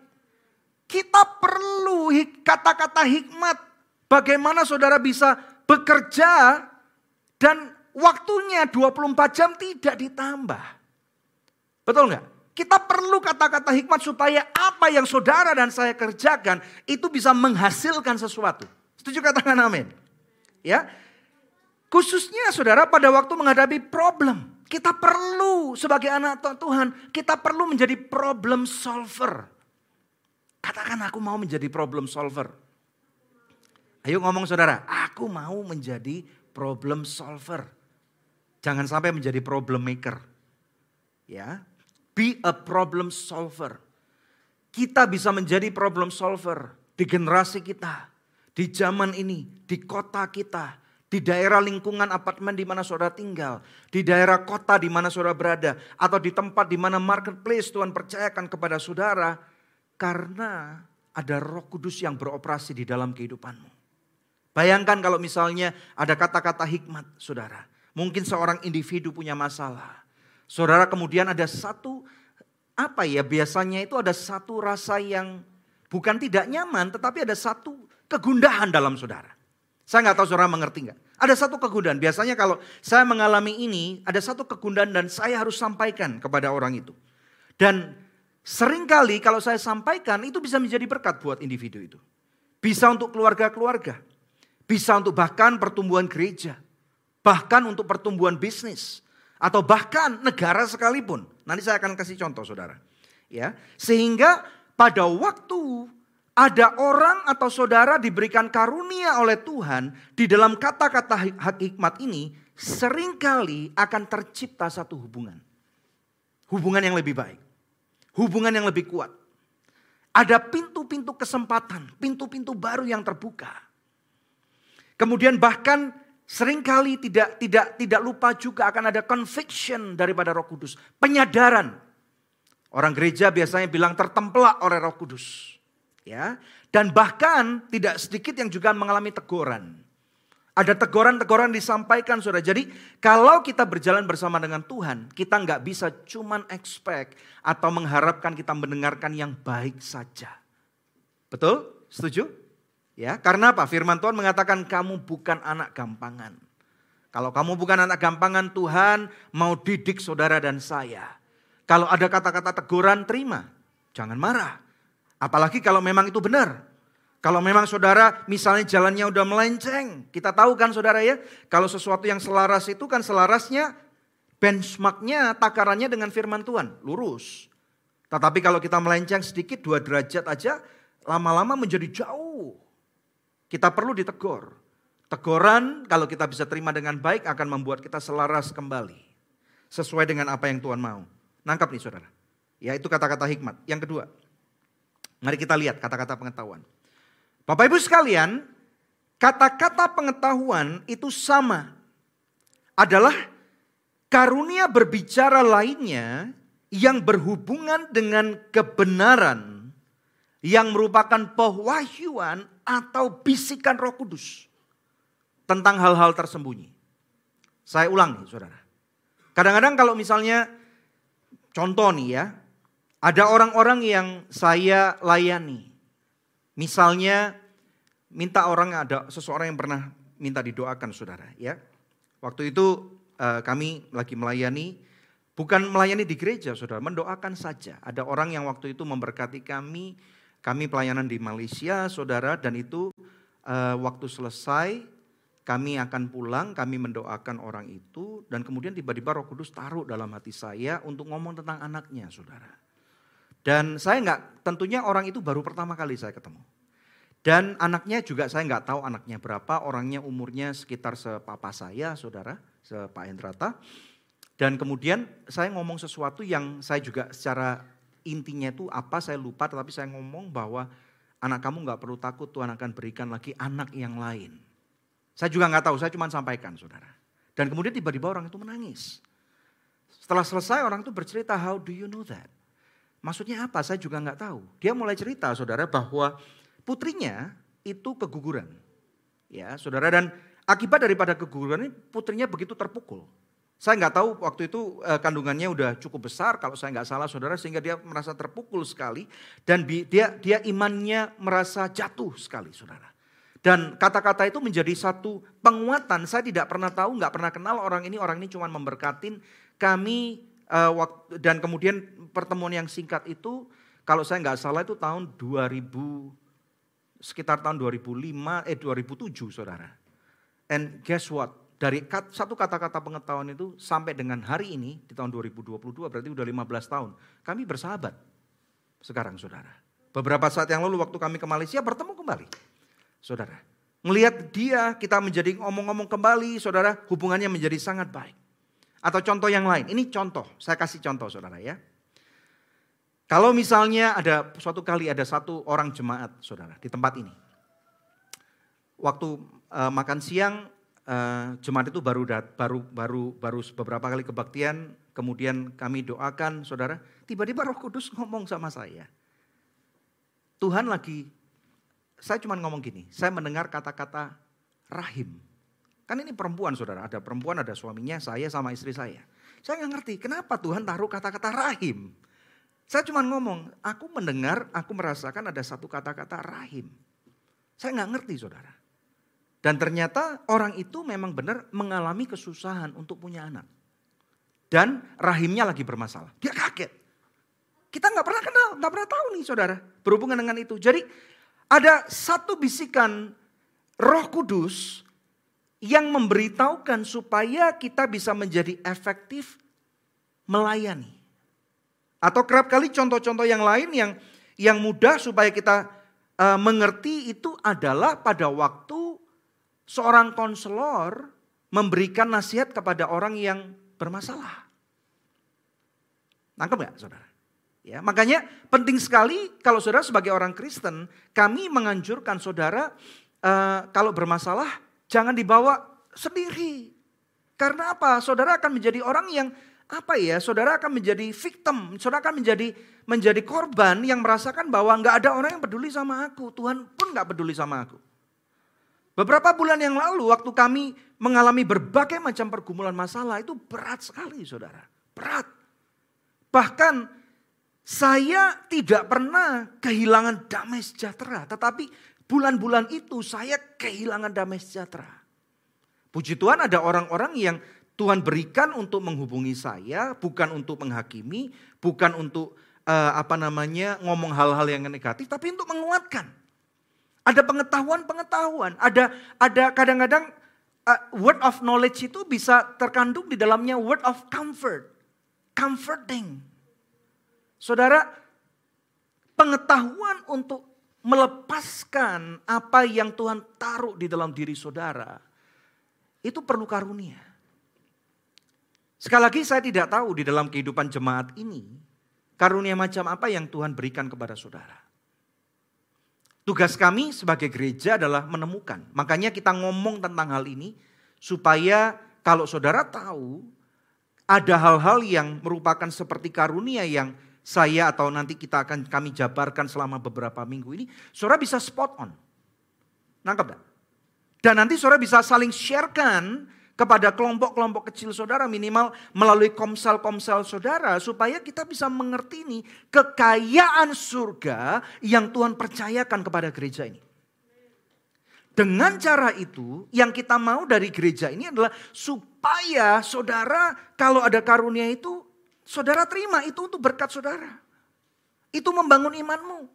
Kita perlu kata-kata hikmat. Bagaimana saudara bisa bekerja dan waktunya 24 jam tidak ditambah. Betul nggak? Kita perlu kata-kata hikmat supaya apa yang saudara dan saya kerjakan itu bisa menghasilkan sesuatu. Setuju katakan amin? Ya. Khususnya saudara pada waktu menghadapi problem. Kita perlu sebagai anak Tuhan, kita perlu menjadi problem solver. Katakan aku mau menjadi problem solver. Ayo ngomong saudara, aku mau menjadi problem solver. Jangan sampai menjadi problem maker. Ya, be a problem solver. Kita bisa menjadi problem solver di generasi kita, di zaman ini, di kota kita, di daerah lingkungan apartemen di mana saudara tinggal, di daerah kota di mana saudara berada, atau di tempat di mana marketplace Tuhan percayakan kepada saudara, karena ada roh kudus yang beroperasi di dalam kehidupanmu. Bayangkan kalau misalnya ada kata-kata hikmat saudara. Mungkin seorang individu punya masalah. Saudara kemudian ada satu, apa ya biasanya itu ada satu rasa yang bukan tidak nyaman tetapi ada satu kegundahan dalam saudara. Saya nggak tahu saudara mengerti nggak? Ada satu kegundahan. Biasanya kalau saya mengalami ini, ada satu kegundahan dan saya harus sampaikan kepada orang itu. Dan sering kali kalau saya sampaikan itu bisa menjadi berkat buat individu itu. Bisa untuk keluarga-keluarga. Bisa untuk bahkan pertumbuhan gereja bahkan untuk pertumbuhan bisnis atau bahkan negara sekalipun. Nanti saya akan kasih contoh Saudara. Ya, sehingga pada waktu ada orang atau saudara diberikan karunia oleh Tuhan di dalam kata-kata hikmat ini sering kali akan tercipta satu hubungan. Hubungan yang lebih baik. Hubungan yang lebih kuat. Ada pintu-pintu kesempatan, pintu-pintu baru yang terbuka. Kemudian bahkan Seringkali tidak tidak tidak lupa juga akan ada conviction daripada Roh Kudus, penyadaran. Orang gereja biasanya bilang tertempelak oleh Roh Kudus. Ya, dan bahkan tidak sedikit yang juga mengalami teguran. Ada teguran-teguran disampaikan saudara. Jadi kalau kita berjalan bersama dengan Tuhan, kita nggak bisa cuman expect atau mengharapkan kita mendengarkan yang baik saja. Betul? Setuju? Ya, karena apa? Firman Tuhan mengatakan kamu bukan anak gampangan. Kalau kamu bukan anak gampangan, Tuhan mau didik saudara dan saya. Kalau ada kata-kata teguran, terima. Jangan marah. Apalagi kalau memang itu benar. Kalau memang saudara misalnya jalannya udah melenceng. Kita tahu kan saudara ya. Kalau sesuatu yang selaras itu kan selarasnya benchmarknya takarannya dengan firman Tuhan. Lurus. Tetapi kalau kita melenceng sedikit dua derajat aja lama-lama menjadi jauh. Kita perlu ditegur. Teguran kalau kita bisa terima dengan baik akan membuat kita selaras kembali. Sesuai dengan apa yang Tuhan mau. Nangkap nih saudara. Ya itu kata-kata hikmat. Yang kedua. Mari kita lihat kata-kata pengetahuan. Bapak ibu sekalian. Kata-kata pengetahuan itu sama. Adalah karunia berbicara lainnya yang berhubungan dengan kebenaran yang merupakan pewahyuan atau bisikan Roh Kudus tentang hal-hal tersembunyi. Saya ulang nih, Saudara. Kadang-kadang kalau misalnya contoh nih ya, ada orang-orang yang saya layani. Misalnya minta orang ada seseorang yang pernah minta didoakan Saudara, ya. Waktu itu uh, kami lagi melayani bukan melayani di gereja Saudara, mendoakan saja. Ada orang yang waktu itu memberkati kami kami pelayanan di Malaysia, saudara, dan itu uh, waktu selesai kami akan pulang, kami mendoakan orang itu, dan kemudian tiba-tiba Roh Kudus taruh dalam hati saya untuk ngomong tentang anaknya, saudara. Dan saya nggak, tentunya orang itu baru pertama kali saya ketemu. Dan anaknya juga saya nggak tahu anaknya berapa, orangnya umurnya sekitar sepapa saya, saudara, sepak Hendrata. Dan kemudian saya ngomong sesuatu yang saya juga secara intinya itu apa saya lupa, tetapi saya ngomong bahwa anak kamu nggak perlu takut, Tuhan akan berikan lagi anak yang lain. Saya juga nggak tahu, saya cuma sampaikan saudara. Dan kemudian tiba-tiba orang itu menangis. Setelah selesai orang itu bercerita, how do you know that? Maksudnya apa? Saya juga nggak tahu. Dia mulai cerita saudara bahwa putrinya itu keguguran. Ya saudara dan akibat daripada keguguran ini putrinya begitu terpukul. Saya nggak tahu waktu itu eh, kandungannya udah cukup besar kalau saya nggak salah saudara sehingga dia merasa terpukul sekali dan dia dia imannya merasa jatuh sekali saudara. Dan kata-kata itu menjadi satu penguatan. Saya tidak pernah tahu, nggak pernah kenal orang ini. Orang ini cuma memberkatin kami. Uh, dan kemudian pertemuan yang singkat itu, kalau saya nggak salah itu tahun 2000, sekitar tahun 2005, eh 2007 saudara. And guess what? Dari satu kata-kata pengetahuan itu sampai dengan hari ini, di tahun 2022 berarti udah 15 tahun. Kami bersahabat sekarang saudara. Beberapa saat yang lalu waktu kami ke Malaysia bertemu kembali saudara. Melihat dia, kita menjadi ngomong-ngomong kembali, saudara, hubungannya menjadi sangat baik. Atau contoh yang lain, ini contoh, saya kasih contoh saudara ya. Kalau misalnya ada suatu kali ada satu orang jemaat saudara di tempat ini. Waktu uh, makan siang uh, jemaat itu baru dat, baru baru baru beberapa kali kebaktian, kemudian kami doakan saudara, tiba-tiba Roh Kudus ngomong sama saya. Tuhan lagi saya cuma ngomong gini, saya mendengar kata-kata rahim. Kan ini perempuan saudara, ada perempuan, ada suaminya, saya sama istri saya. Saya nggak ngerti kenapa Tuhan taruh kata-kata rahim. Saya cuma ngomong, aku mendengar, aku merasakan ada satu kata-kata rahim. Saya nggak ngerti saudara. Dan ternyata orang itu memang benar mengalami kesusahan untuk punya anak. Dan rahimnya lagi bermasalah. Dia kaget. Kita nggak pernah kenal, nggak pernah tahu nih saudara. Berhubungan dengan itu. Jadi ada satu bisikan Roh Kudus yang memberitahukan supaya kita bisa menjadi efektif melayani. Atau kerap kali contoh-contoh yang lain yang yang mudah supaya kita uh, mengerti itu adalah pada waktu seorang konselor memberikan nasihat kepada orang yang bermasalah. Nangkep nggak saudara? Ya, makanya penting sekali kalau saudara sebagai orang Kristen, kami menganjurkan saudara uh, kalau bermasalah jangan dibawa sendiri. Karena apa? Saudara akan menjadi orang yang apa ya? Saudara akan menjadi victim, saudara akan menjadi menjadi korban yang merasakan bahwa nggak ada orang yang peduli sama aku. Tuhan pun nggak peduli sama aku. Beberapa bulan yang lalu waktu kami mengalami berbagai macam pergumulan masalah itu berat sekali saudara. Berat. Bahkan saya tidak pernah kehilangan damai sejahtera, tetapi bulan-bulan itu saya kehilangan damai sejahtera. Puji Tuhan ada orang-orang yang Tuhan berikan untuk menghubungi saya, bukan untuk menghakimi, bukan untuk uh, apa namanya ngomong hal-hal yang negatif, tapi untuk menguatkan. Ada pengetahuan-pengetahuan, ada ada kadang-kadang uh, word of knowledge itu bisa terkandung di dalamnya word of comfort, comforting. Saudara, pengetahuan untuk melepaskan apa yang Tuhan taruh di dalam diri saudara, itu perlu karunia. Sekali lagi saya tidak tahu di dalam kehidupan jemaat ini, karunia macam apa yang Tuhan berikan kepada saudara. Tugas kami sebagai gereja adalah menemukan. Makanya kita ngomong tentang hal ini supaya kalau saudara tahu ada hal-hal yang merupakan seperti karunia yang saya atau nanti kita akan kami jabarkan selama beberapa minggu ini, saudara bisa spot on. Nangkep gak? Dan nanti saudara bisa saling sharekan kepada kelompok-kelompok kecil saudara minimal melalui komsel-komsel saudara supaya kita bisa mengerti ini kekayaan surga yang Tuhan percayakan kepada gereja ini. Dengan cara itu yang kita mau dari gereja ini adalah supaya saudara kalau ada karunia itu Saudara terima itu untuk berkat saudara. Itu membangun imanmu.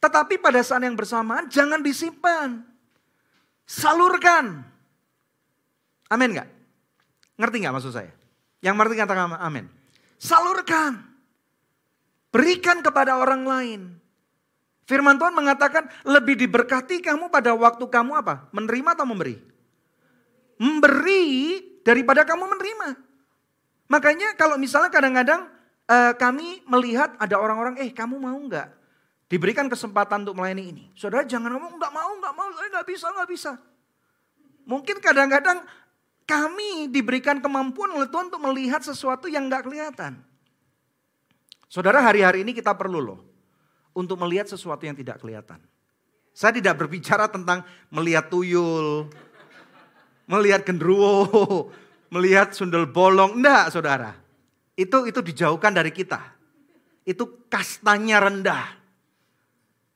Tetapi pada saat yang bersamaan jangan disimpan. Salurkan. Amin nggak? Ngerti nggak maksud saya? Yang ngerti katakan amin. Salurkan. Berikan kepada orang lain. Firman Tuhan mengatakan lebih diberkati kamu pada waktu kamu apa? Menerima atau memberi? Memberi daripada kamu menerima. Makanya kalau misalnya kadang-kadang uh, kami melihat ada orang-orang, eh kamu mau nggak diberikan kesempatan untuk melayani ini? Saudara jangan ngomong nggak mau, nggak mau, saya nggak bisa, nggak bisa. Mungkin kadang-kadang kami diberikan kemampuan oleh Tuhan untuk melihat sesuatu yang nggak kelihatan. Saudara hari-hari ini kita perlu loh untuk melihat sesuatu yang tidak kelihatan. Saya tidak berbicara tentang melihat tuyul, melihat gendruwo, melihat sundel bolong. Enggak saudara. Itu itu dijauhkan dari kita. Itu kastanya rendah.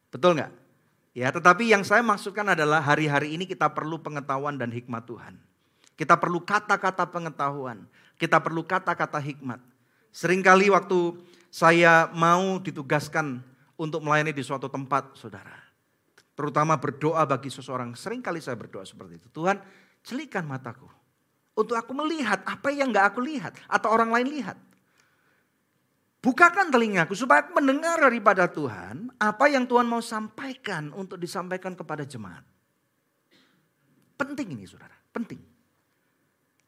Betul nggak? Ya, tetapi yang saya maksudkan adalah hari-hari ini kita perlu pengetahuan dan hikmat Tuhan. Kita perlu kata-kata pengetahuan. Kita perlu kata-kata hikmat. Seringkali waktu saya mau ditugaskan untuk melayani di suatu tempat, saudara. Terutama berdoa bagi seseorang. Seringkali saya berdoa seperti itu. Tuhan, celikan mataku. Untuk aku melihat apa yang gak aku lihat. Atau orang lain lihat. Bukakan telingaku supaya aku mendengar daripada Tuhan apa yang Tuhan mau sampaikan untuk disampaikan kepada jemaat. Penting ini saudara, penting.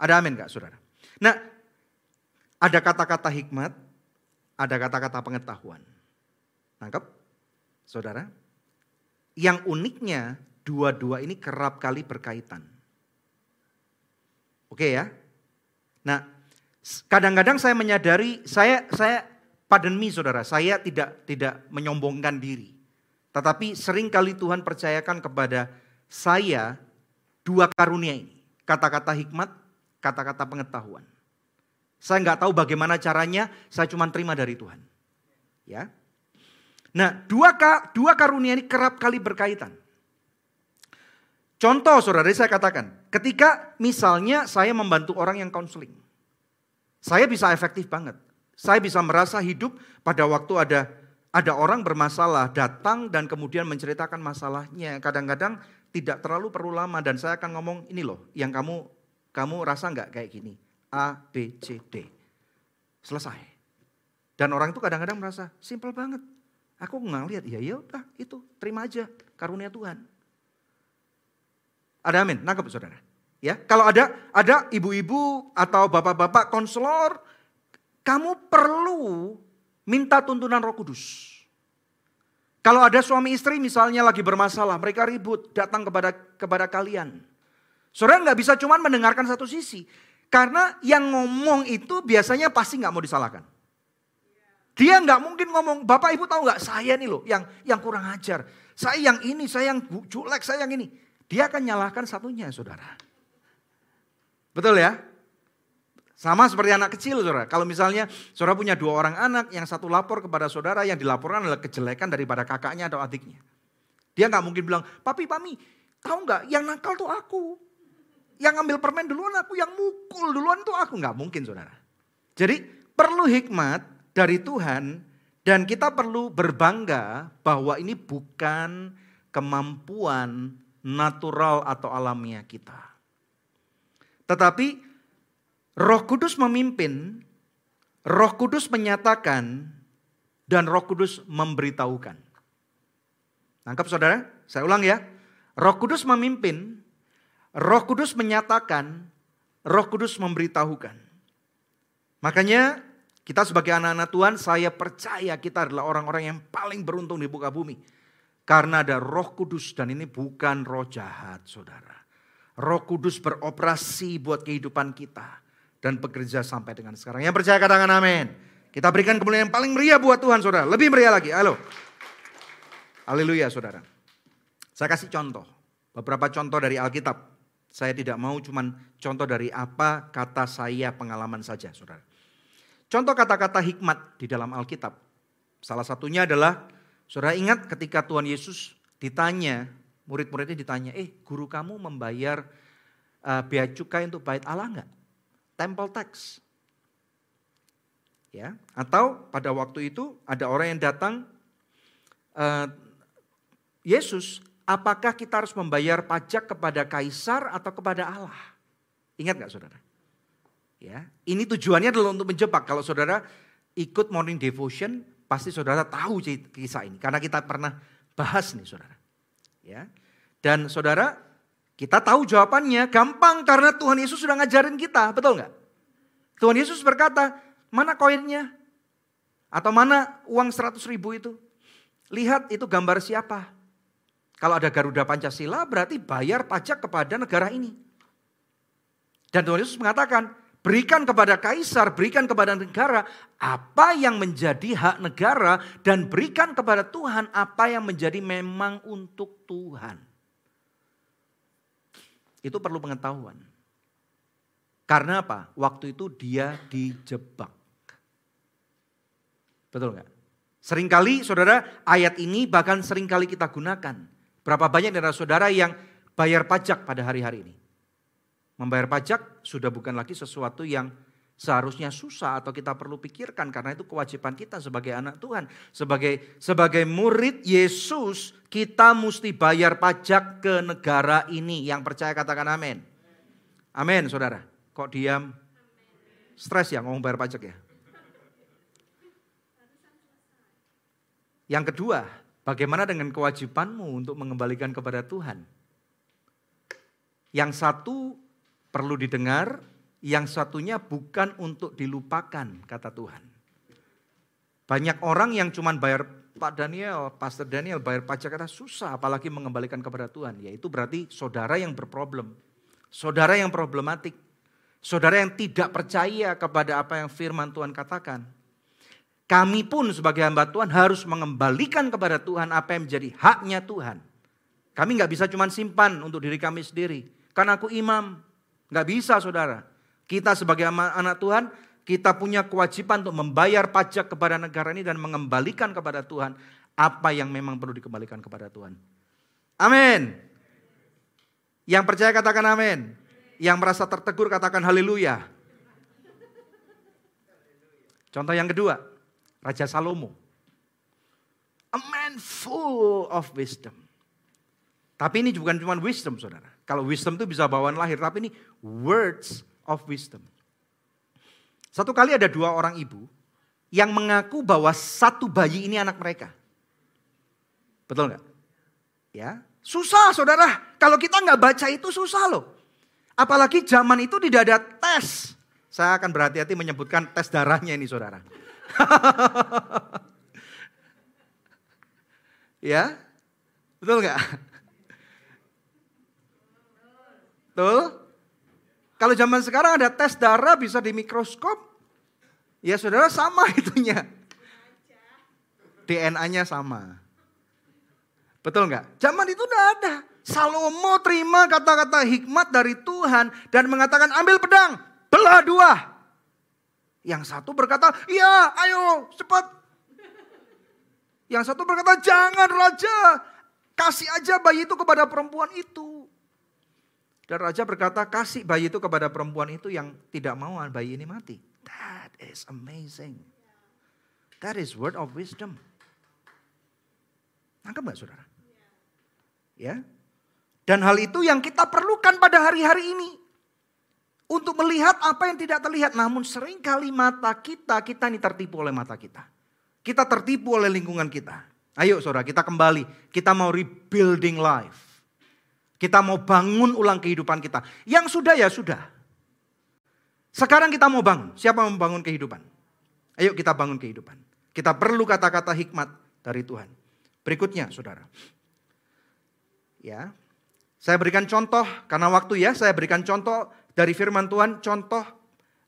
Ada amin gak saudara? Nah, ada kata-kata hikmat, ada kata-kata pengetahuan. Nangkep? Saudara? Yang uniknya dua-dua ini kerap kali berkaitan. Oke ya? Nah, kadang-kadang saya menyadari saya saya Pardon me saudara, saya tidak tidak menyombongkan diri. Tetapi sering kali Tuhan percayakan kepada saya dua karunia ini. Kata-kata hikmat, kata-kata pengetahuan. Saya nggak tahu bagaimana caranya, saya cuma terima dari Tuhan. Ya. Nah, dua, dua karunia ini kerap kali berkaitan. Contoh saudara, saya katakan, ketika misalnya saya membantu orang yang konseling. Saya bisa efektif banget. Saya bisa merasa hidup pada waktu ada ada orang bermasalah datang dan kemudian menceritakan masalahnya. Kadang-kadang tidak terlalu perlu lama dan saya akan ngomong ini loh yang kamu kamu rasa nggak kayak gini A B C D selesai. Dan orang itu kadang-kadang merasa simpel banget. Aku nggak lihat ya ya itu terima aja karunia Tuhan. Ada amin, nangkep saudara. Ya, kalau ada ada ibu-ibu atau bapak-bapak konselor kamu perlu minta tuntunan Roh Kudus. Kalau ada suami istri misalnya lagi bermasalah, mereka ribut, datang kepada kepada kalian. Saudara nggak bisa cuma mendengarkan satu sisi. Karena yang ngomong itu biasanya pasti nggak mau disalahkan. Dia nggak mungkin ngomong, Bapak Ibu tahu nggak saya nih loh yang yang kurang ajar. Saya yang ini, saya yang julek, saya yang ini. Dia akan nyalahkan satunya saudara. Betul ya? Sama seperti anak kecil saudara. Kalau misalnya saudara punya dua orang anak, yang satu lapor kepada saudara, yang dilaporkan adalah kejelekan daripada kakaknya atau adiknya. Dia nggak mungkin bilang, papi, pami, tahu nggak yang nakal tuh aku. Yang ambil permen duluan aku, yang mukul duluan tuh aku. Nggak mungkin saudara. Jadi perlu hikmat dari Tuhan dan kita perlu berbangga bahwa ini bukan kemampuan natural atau alamiah kita. Tetapi Roh Kudus memimpin, Roh Kudus menyatakan, dan Roh Kudus memberitahukan. Nangkap saudara? Saya ulang ya. Roh Kudus memimpin, Roh Kudus menyatakan, Roh Kudus memberitahukan. Makanya kita sebagai anak-anak Tuhan, saya percaya kita adalah orang-orang yang paling beruntung di buka bumi. Karena ada roh kudus dan ini bukan roh jahat saudara. Roh kudus beroperasi buat kehidupan kita dan bekerja sampai dengan sekarang. Yang percaya katakan amin. Kita berikan kemuliaan yang paling meriah buat Tuhan saudara. Lebih meriah lagi. Halo. Haleluya saudara. Saya kasih contoh. Beberapa contoh dari Alkitab. Saya tidak mau cuman contoh dari apa kata saya pengalaman saja saudara. Contoh kata-kata hikmat di dalam Alkitab. Salah satunya adalah saudara ingat ketika Tuhan Yesus ditanya, murid-muridnya ditanya, eh guru kamu membayar uh, bea cukai untuk bait Allah enggak? temple tax. Ya, atau pada waktu itu ada orang yang datang, uh, Yesus, apakah kita harus membayar pajak kepada kaisar atau kepada Allah? Ingat nggak saudara? Ya, ini tujuannya adalah untuk menjebak. Kalau saudara ikut morning devotion, pasti saudara tahu kisah ini. Karena kita pernah bahas nih saudara. Ya, dan saudara kita tahu jawabannya gampang karena Tuhan Yesus sudah ngajarin kita, betul nggak? Tuhan Yesus berkata, mana koinnya? Atau mana uang 100 ribu itu? Lihat itu gambar siapa? Kalau ada Garuda Pancasila berarti bayar pajak kepada negara ini. Dan Tuhan Yesus mengatakan, berikan kepada kaisar, berikan kepada negara apa yang menjadi hak negara dan berikan kepada Tuhan apa yang menjadi memang untuk Tuhan. Itu perlu pengetahuan. Karena apa? Waktu itu dia dijebak. Betul nggak? Seringkali saudara ayat ini bahkan sering kali kita gunakan. Berapa banyak dari saudara yang bayar pajak pada hari-hari ini? Membayar pajak sudah bukan lagi sesuatu yang seharusnya susah atau kita perlu pikirkan karena itu kewajiban kita sebagai anak Tuhan, sebagai sebagai murid Yesus, kita mesti bayar pajak ke negara ini. Yang percaya katakan amin. Amin, Saudara. Kok diam? Stres ya ngomong bayar pajak ya? Yang kedua, bagaimana dengan kewajibanmu untuk mengembalikan kepada Tuhan? Yang satu perlu didengar, yang satunya bukan untuk dilupakan, kata Tuhan. Banyak orang yang cuma bayar Pak Daniel, Pastor Daniel bayar pajak kata susah apalagi mengembalikan kepada Tuhan. Ya itu berarti saudara yang berproblem. Saudara yang problematik. Saudara yang tidak percaya kepada apa yang firman Tuhan katakan. Kami pun sebagai hamba Tuhan harus mengembalikan kepada Tuhan apa yang menjadi haknya Tuhan. Kami nggak bisa cuma simpan untuk diri kami sendiri. Karena aku imam, Nggak bisa saudara. Kita sebagai anak Tuhan, kita punya kewajiban untuk membayar pajak kepada negara ini dan mengembalikan kepada Tuhan apa yang memang perlu dikembalikan kepada Tuhan. Amin. Yang percaya katakan amin. Yang merasa tertegur katakan haleluya. Contoh yang kedua, Raja Salomo. A man full of wisdom. Tapi ini bukan cuma wisdom saudara. Kalau wisdom itu bisa bawaan lahir, tapi ini words of wisdom. Satu kali ada dua orang ibu yang mengaku bahwa satu bayi ini anak mereka. Betul nggak? Ya, susah saudara. Kalau kita nggak baca itu susah loh. Apalagi zaman itu tidak ada tes. Saya akan berhati-hati menyebutkan tes darahnya ini saudara. ya, betul nggak? Betul? Kalau zaman sekarang ada tes darah bisa di mikroskop. Ya saudara sama itunya. DNA-nya sama. Betul nggak? Zaman itu udah ada. Salomo terima kata-kata hikmat dari Tuhan dan mengatakan ambil pedang, belah dua. Yang satu berkata, iya ayo cepat. Yang satu berkata, jangan raja, kasih aja bayi itu kepada perempuan itu. Dan raja berkata, kasih bayi itu kepada perempuan itu yang tidak mau bayi ini mati. That is amazing. That is word of wisdom. Nangkep gak saudara? Ya. Dan hal itu yang kita perlukan pada hari-hari ini. Untuk melihat apa yang tidak terlihat. Namun sering kali mata kita, kita ini tertipu oleh mata kita. Kita tertipu oleh lingkungan kita. Ayo saudara kita kembali. Kita mau rebuilding life. Kita mau bangun ulang kehidupan kita. Yang sudah ya sudah. Sekarang kita mau bangun. Siapa mau membangun kehidupan? Ayo kita bangun kehidupan. Kita perlu kata-kata hikmat dari Tuhan. Berikutnya, saudara. Ya, saya berikan contoh karena waktu ya. Saya berikan contoh dari Firman Tuhan. Contoh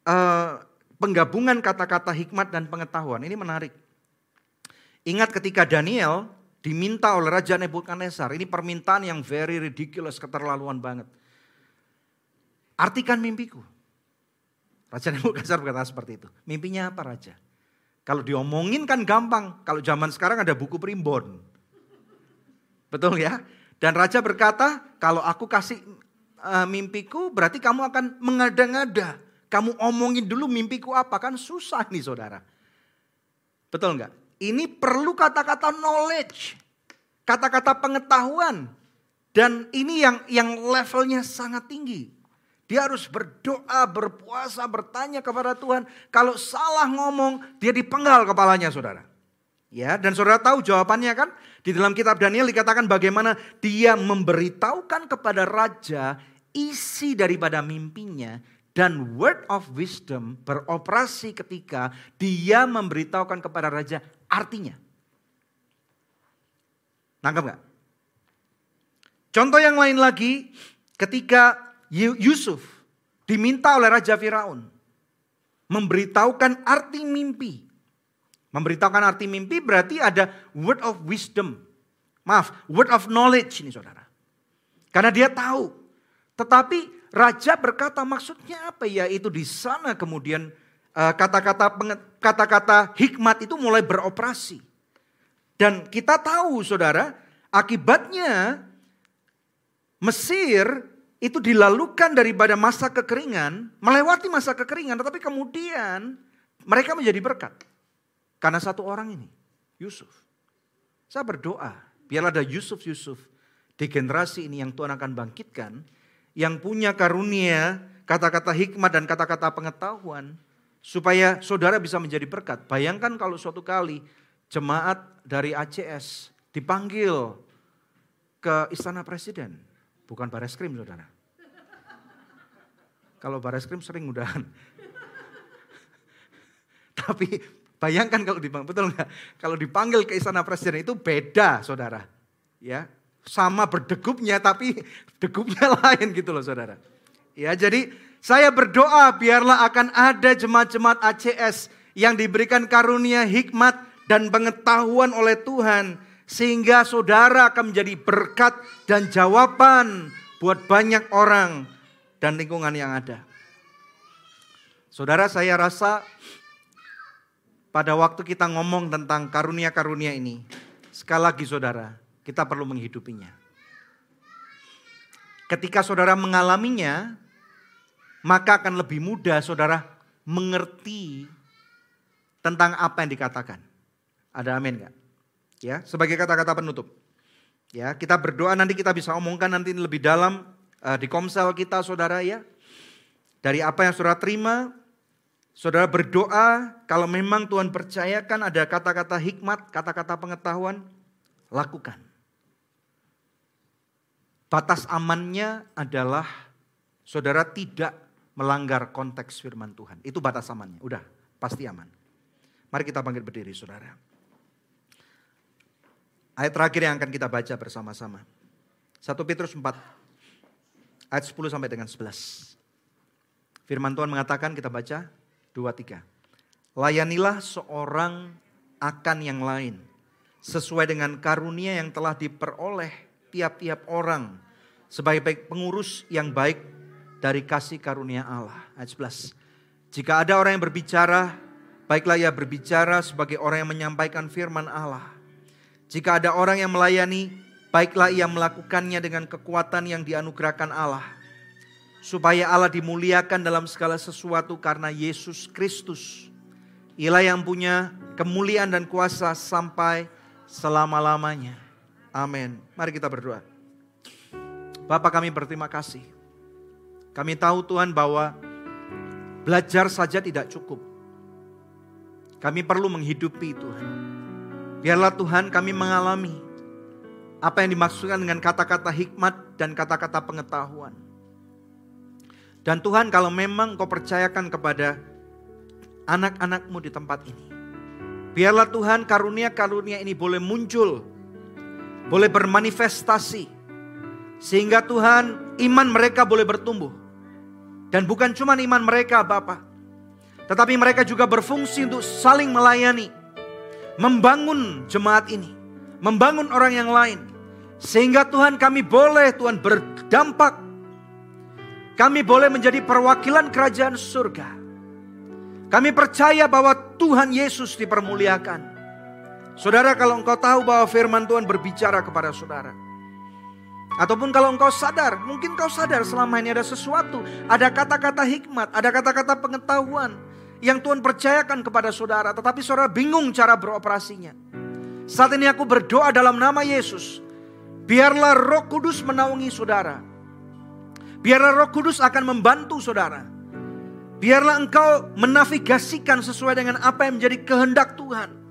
uh, penggabungan kata-kata hikmat dan pengetahuan. Ini menarik. Ingat ketika Daniel diminta oleh Raja Nebukadnezar. Ini permintaan yang very ridiculous, keterlaluan banget. Artikan mimpiku. Raja Nebukadnezar berkata seperti itu. Mimpinya apa Raja? Kalau diomongin kan gampang. Kalau zaman sekarang ada buku primbon. Betul ya? Dan Raja berkata, kalau aku kasih uh, mimpiku berarti kamu akan mengada-ngada. Kamu omongin dulu mimpiku apa. Kan susah nih saudara. Betul nggak? Ini perlu kata-kata knowledge, kata-kata pengetahuan. Dan ini yang yang levelnya sangat tinggi. Dia harus berdoa, berpuasa, bertanya kepada Tuhan. Kalau salah ngomong, dia dipenggal kepalanya saudara. Ya, dan saudara tahu jawabannya kan? Di dalam kitab Daniel dikatakan bagaimana dia memberitahukan kepada raja isi daripada mimpinya dan word of wisdom beroperasi ketika dia memberitahukan kepada raja artinya. Nangkep gak? Contoh yang lain lagi ketika Yusuf diminta oleh Raja Firaun memberitahukan arti mimpi. Memberitahukan arti mimpi berarti ada word of wisdom. Maaf, word of knowledge ini saudara. Karena dia tahu. Tetapi raja berkata maksudnya apa ya? Itu di sana kemudian eh, kata-kata kata-kata hikmat itu mulai beroperasi. Dan kita tahu saudara, akibatnya Mesir itu dilalukan daripada masa kekeringan, melewati masa kekeringan, tetapi kemudian mereka menjadi berkat. Karena satu orang ini, Yusuf. Saya berdoa, biarlah ada Yusuf-Yusuf di generasi ini yang Tuhan akan bangkitkan, yang punya karunia, kata-kata hikmat dan kata-kata pengetahuan, supaya saudara bisa menjadi berkat. Bayangkan kalau suatu kali jemaat dari ACS dipanggil ke istana presiden Bukan baris krim saudara. Kalau baris krim sering mudahan. Tapi bayangkan kalau dipanggil, betul nggak? Kalau dipanggil ke istana presiden itu beda saudara. Ya, sama berdegupnya tapi degupnya lain gitu loh saudara. Ya jadi saya berdoa biarlah akan ada jemaat-jemaat ACS yang diberikan karunia hikmat dan pengetahuan oleh Tuhan sehingga saudara akan menjadi berkat dan jawaban buat banyak orang dan lingkungan yang ada. Saudara saya rasa pada waktu kita ngomong tentang karunia-karunia ini, sekali lagi saudara, kita perlu menghidupinya. Ketika saudara mengalaminya, maka akan lebih mudah saudara mengerti tentang apa yang dikatakan. Ada amin gak? Ya, sebagai kata-kata penutup. Ya, kita berdoa nanti kita bisa omongkan nanti lebih dalam uh, di komsel kita Saudara ya. Dari apa yang Saudara terima, Saudara berdoa kalau memang Tuhan percayakan ada kata-kata hikmat, kata-kata pengetahuan, lakukan. Batas amannya adalah saudara tidak melanggar konteks firman Tuhan. Itu batas amannya. Udah, pasti aman. Mari kita bangkit berdiri saudara. Ayat terakhir yang akan kita baca bersama-sama. 1 Petrus 4 ayat 10 sampai dengan 11. Firman Tuhan mengatakan kita baca 2 3. Layanilah seorang akan yang lain sesuai dengan karunia yang telah diperoleh tiap-tiap orang sebagai baik pengurus yang baik dari kasih karunia Allah. Ayat 11. Jika ada orang yang berbicara, baiklah ia berbicara sebagai orang yang menyampaikan firman Allah jika ada orang yang melayani, baiklah ia melakukannya dengan kekuatan yang dianugerahkan Allah. Supaya Allah dimuliakan dalam segala sesuatu karena Yesus Kristus. Ialah yang punya kemuliaan dan kuasa sampai selama-lamanya. Amin. Mari kita berdoa. Bapak kami berterima kasih. Kami tahu Tuhan bahwa belajar saja tidak cukup. Kami perlu menghidupi Tuhan. Biarlah Tuhan kami mengalami apa yang dimaksudkan dengan kata-kata hikmat dan kata-kata pengetahuan. Dan Tuhan kalau memang kau percayakan kepada anak-anakmu di tempat ini. Biarlah Tuhan karunia-karunia ini boleh muncul. Boleh bermanifestasi. Sehingga Tuhan iman mereka boleh bertumbuh. Dan bukan cuma iman mereka Bapak. Tetapi mereka juga berfungsi untuk saling melayani membangun jemaat ini, membangun orang yang lain. Sehingga Tuhan kami boleh Tuhan berdampak. Kami boleh menjadi perwakilan kerajaan surga. Kami percaya bahwa Tuhan Yesus dipermuliakan. Saudara kalau engkau tahu bahwa firman Tuhan berbicara kepada saudara. Ataupun kalau engkau sadar, mungkin kau sadar selama ini ada sesuatu. Ada kata-kata hikmat, ada kata-kata pengetahuan yang Tuhan percayakan kepada saudara, tetapi saudara bingung cara beroperasinya. Saat ini aku berdoa dalam nama Yesus. Biarlah roh kudus menaungi saudara. Biarlah Roh Kudus akan membantu saudara. Biarlah engkau menavigasikan sesuai dengan apa yang menjadi kehendak Tuhan.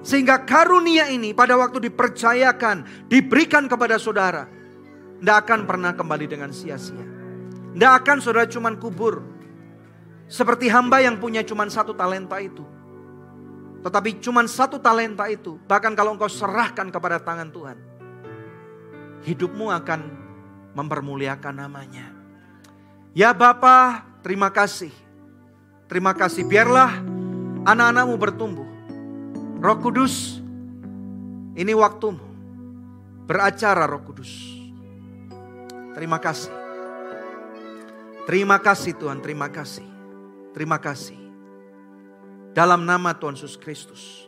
Sehingga karunia ini pada waktu dipercayakan, diberikan kepada saudara. Tidak akan pernah kembali dengan sia-sia. Tidak akan saudara cuman kubur. Seperti hamba yang punya cuman satu talenta itu. Tetapi cuman satu talenta itu. Bahkan kalau engkau serahkan kepada tangan Tuhan. Hidupmu akan mempermuliakan namanya. Ya Bapa, terima kasih. Terima kasih. Biarlah anak-anakmu bertumbuh. Roh Kudus, ini waktumu. Beracara Roh Kudus. Terima kasih. Terima kasih Tuhan, terima kasih. Terima kasih. Dalam nama Tuhan Yesus Kristus,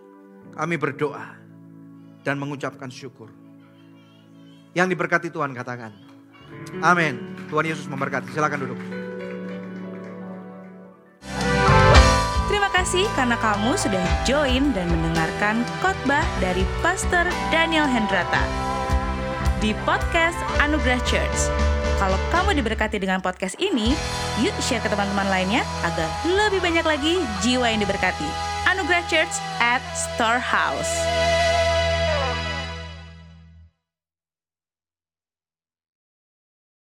kami berdoa dan mengucapkan syukur. Yang diberkati Tuhan katakan. Amin. Tuhan Yesus memberkati. Silakan duduk.
Kasih karena kamu sudah join dan mendengarkan khotbah dari Pastor Daniel Hendrata di podcast Anugerah Church. Kalau kamu diberkati dengan podcast ini, yuk share ke teman-teman lainnya agar lebih banyak lagi jiwa yang diberkati. Anugerah Church at Storehouse.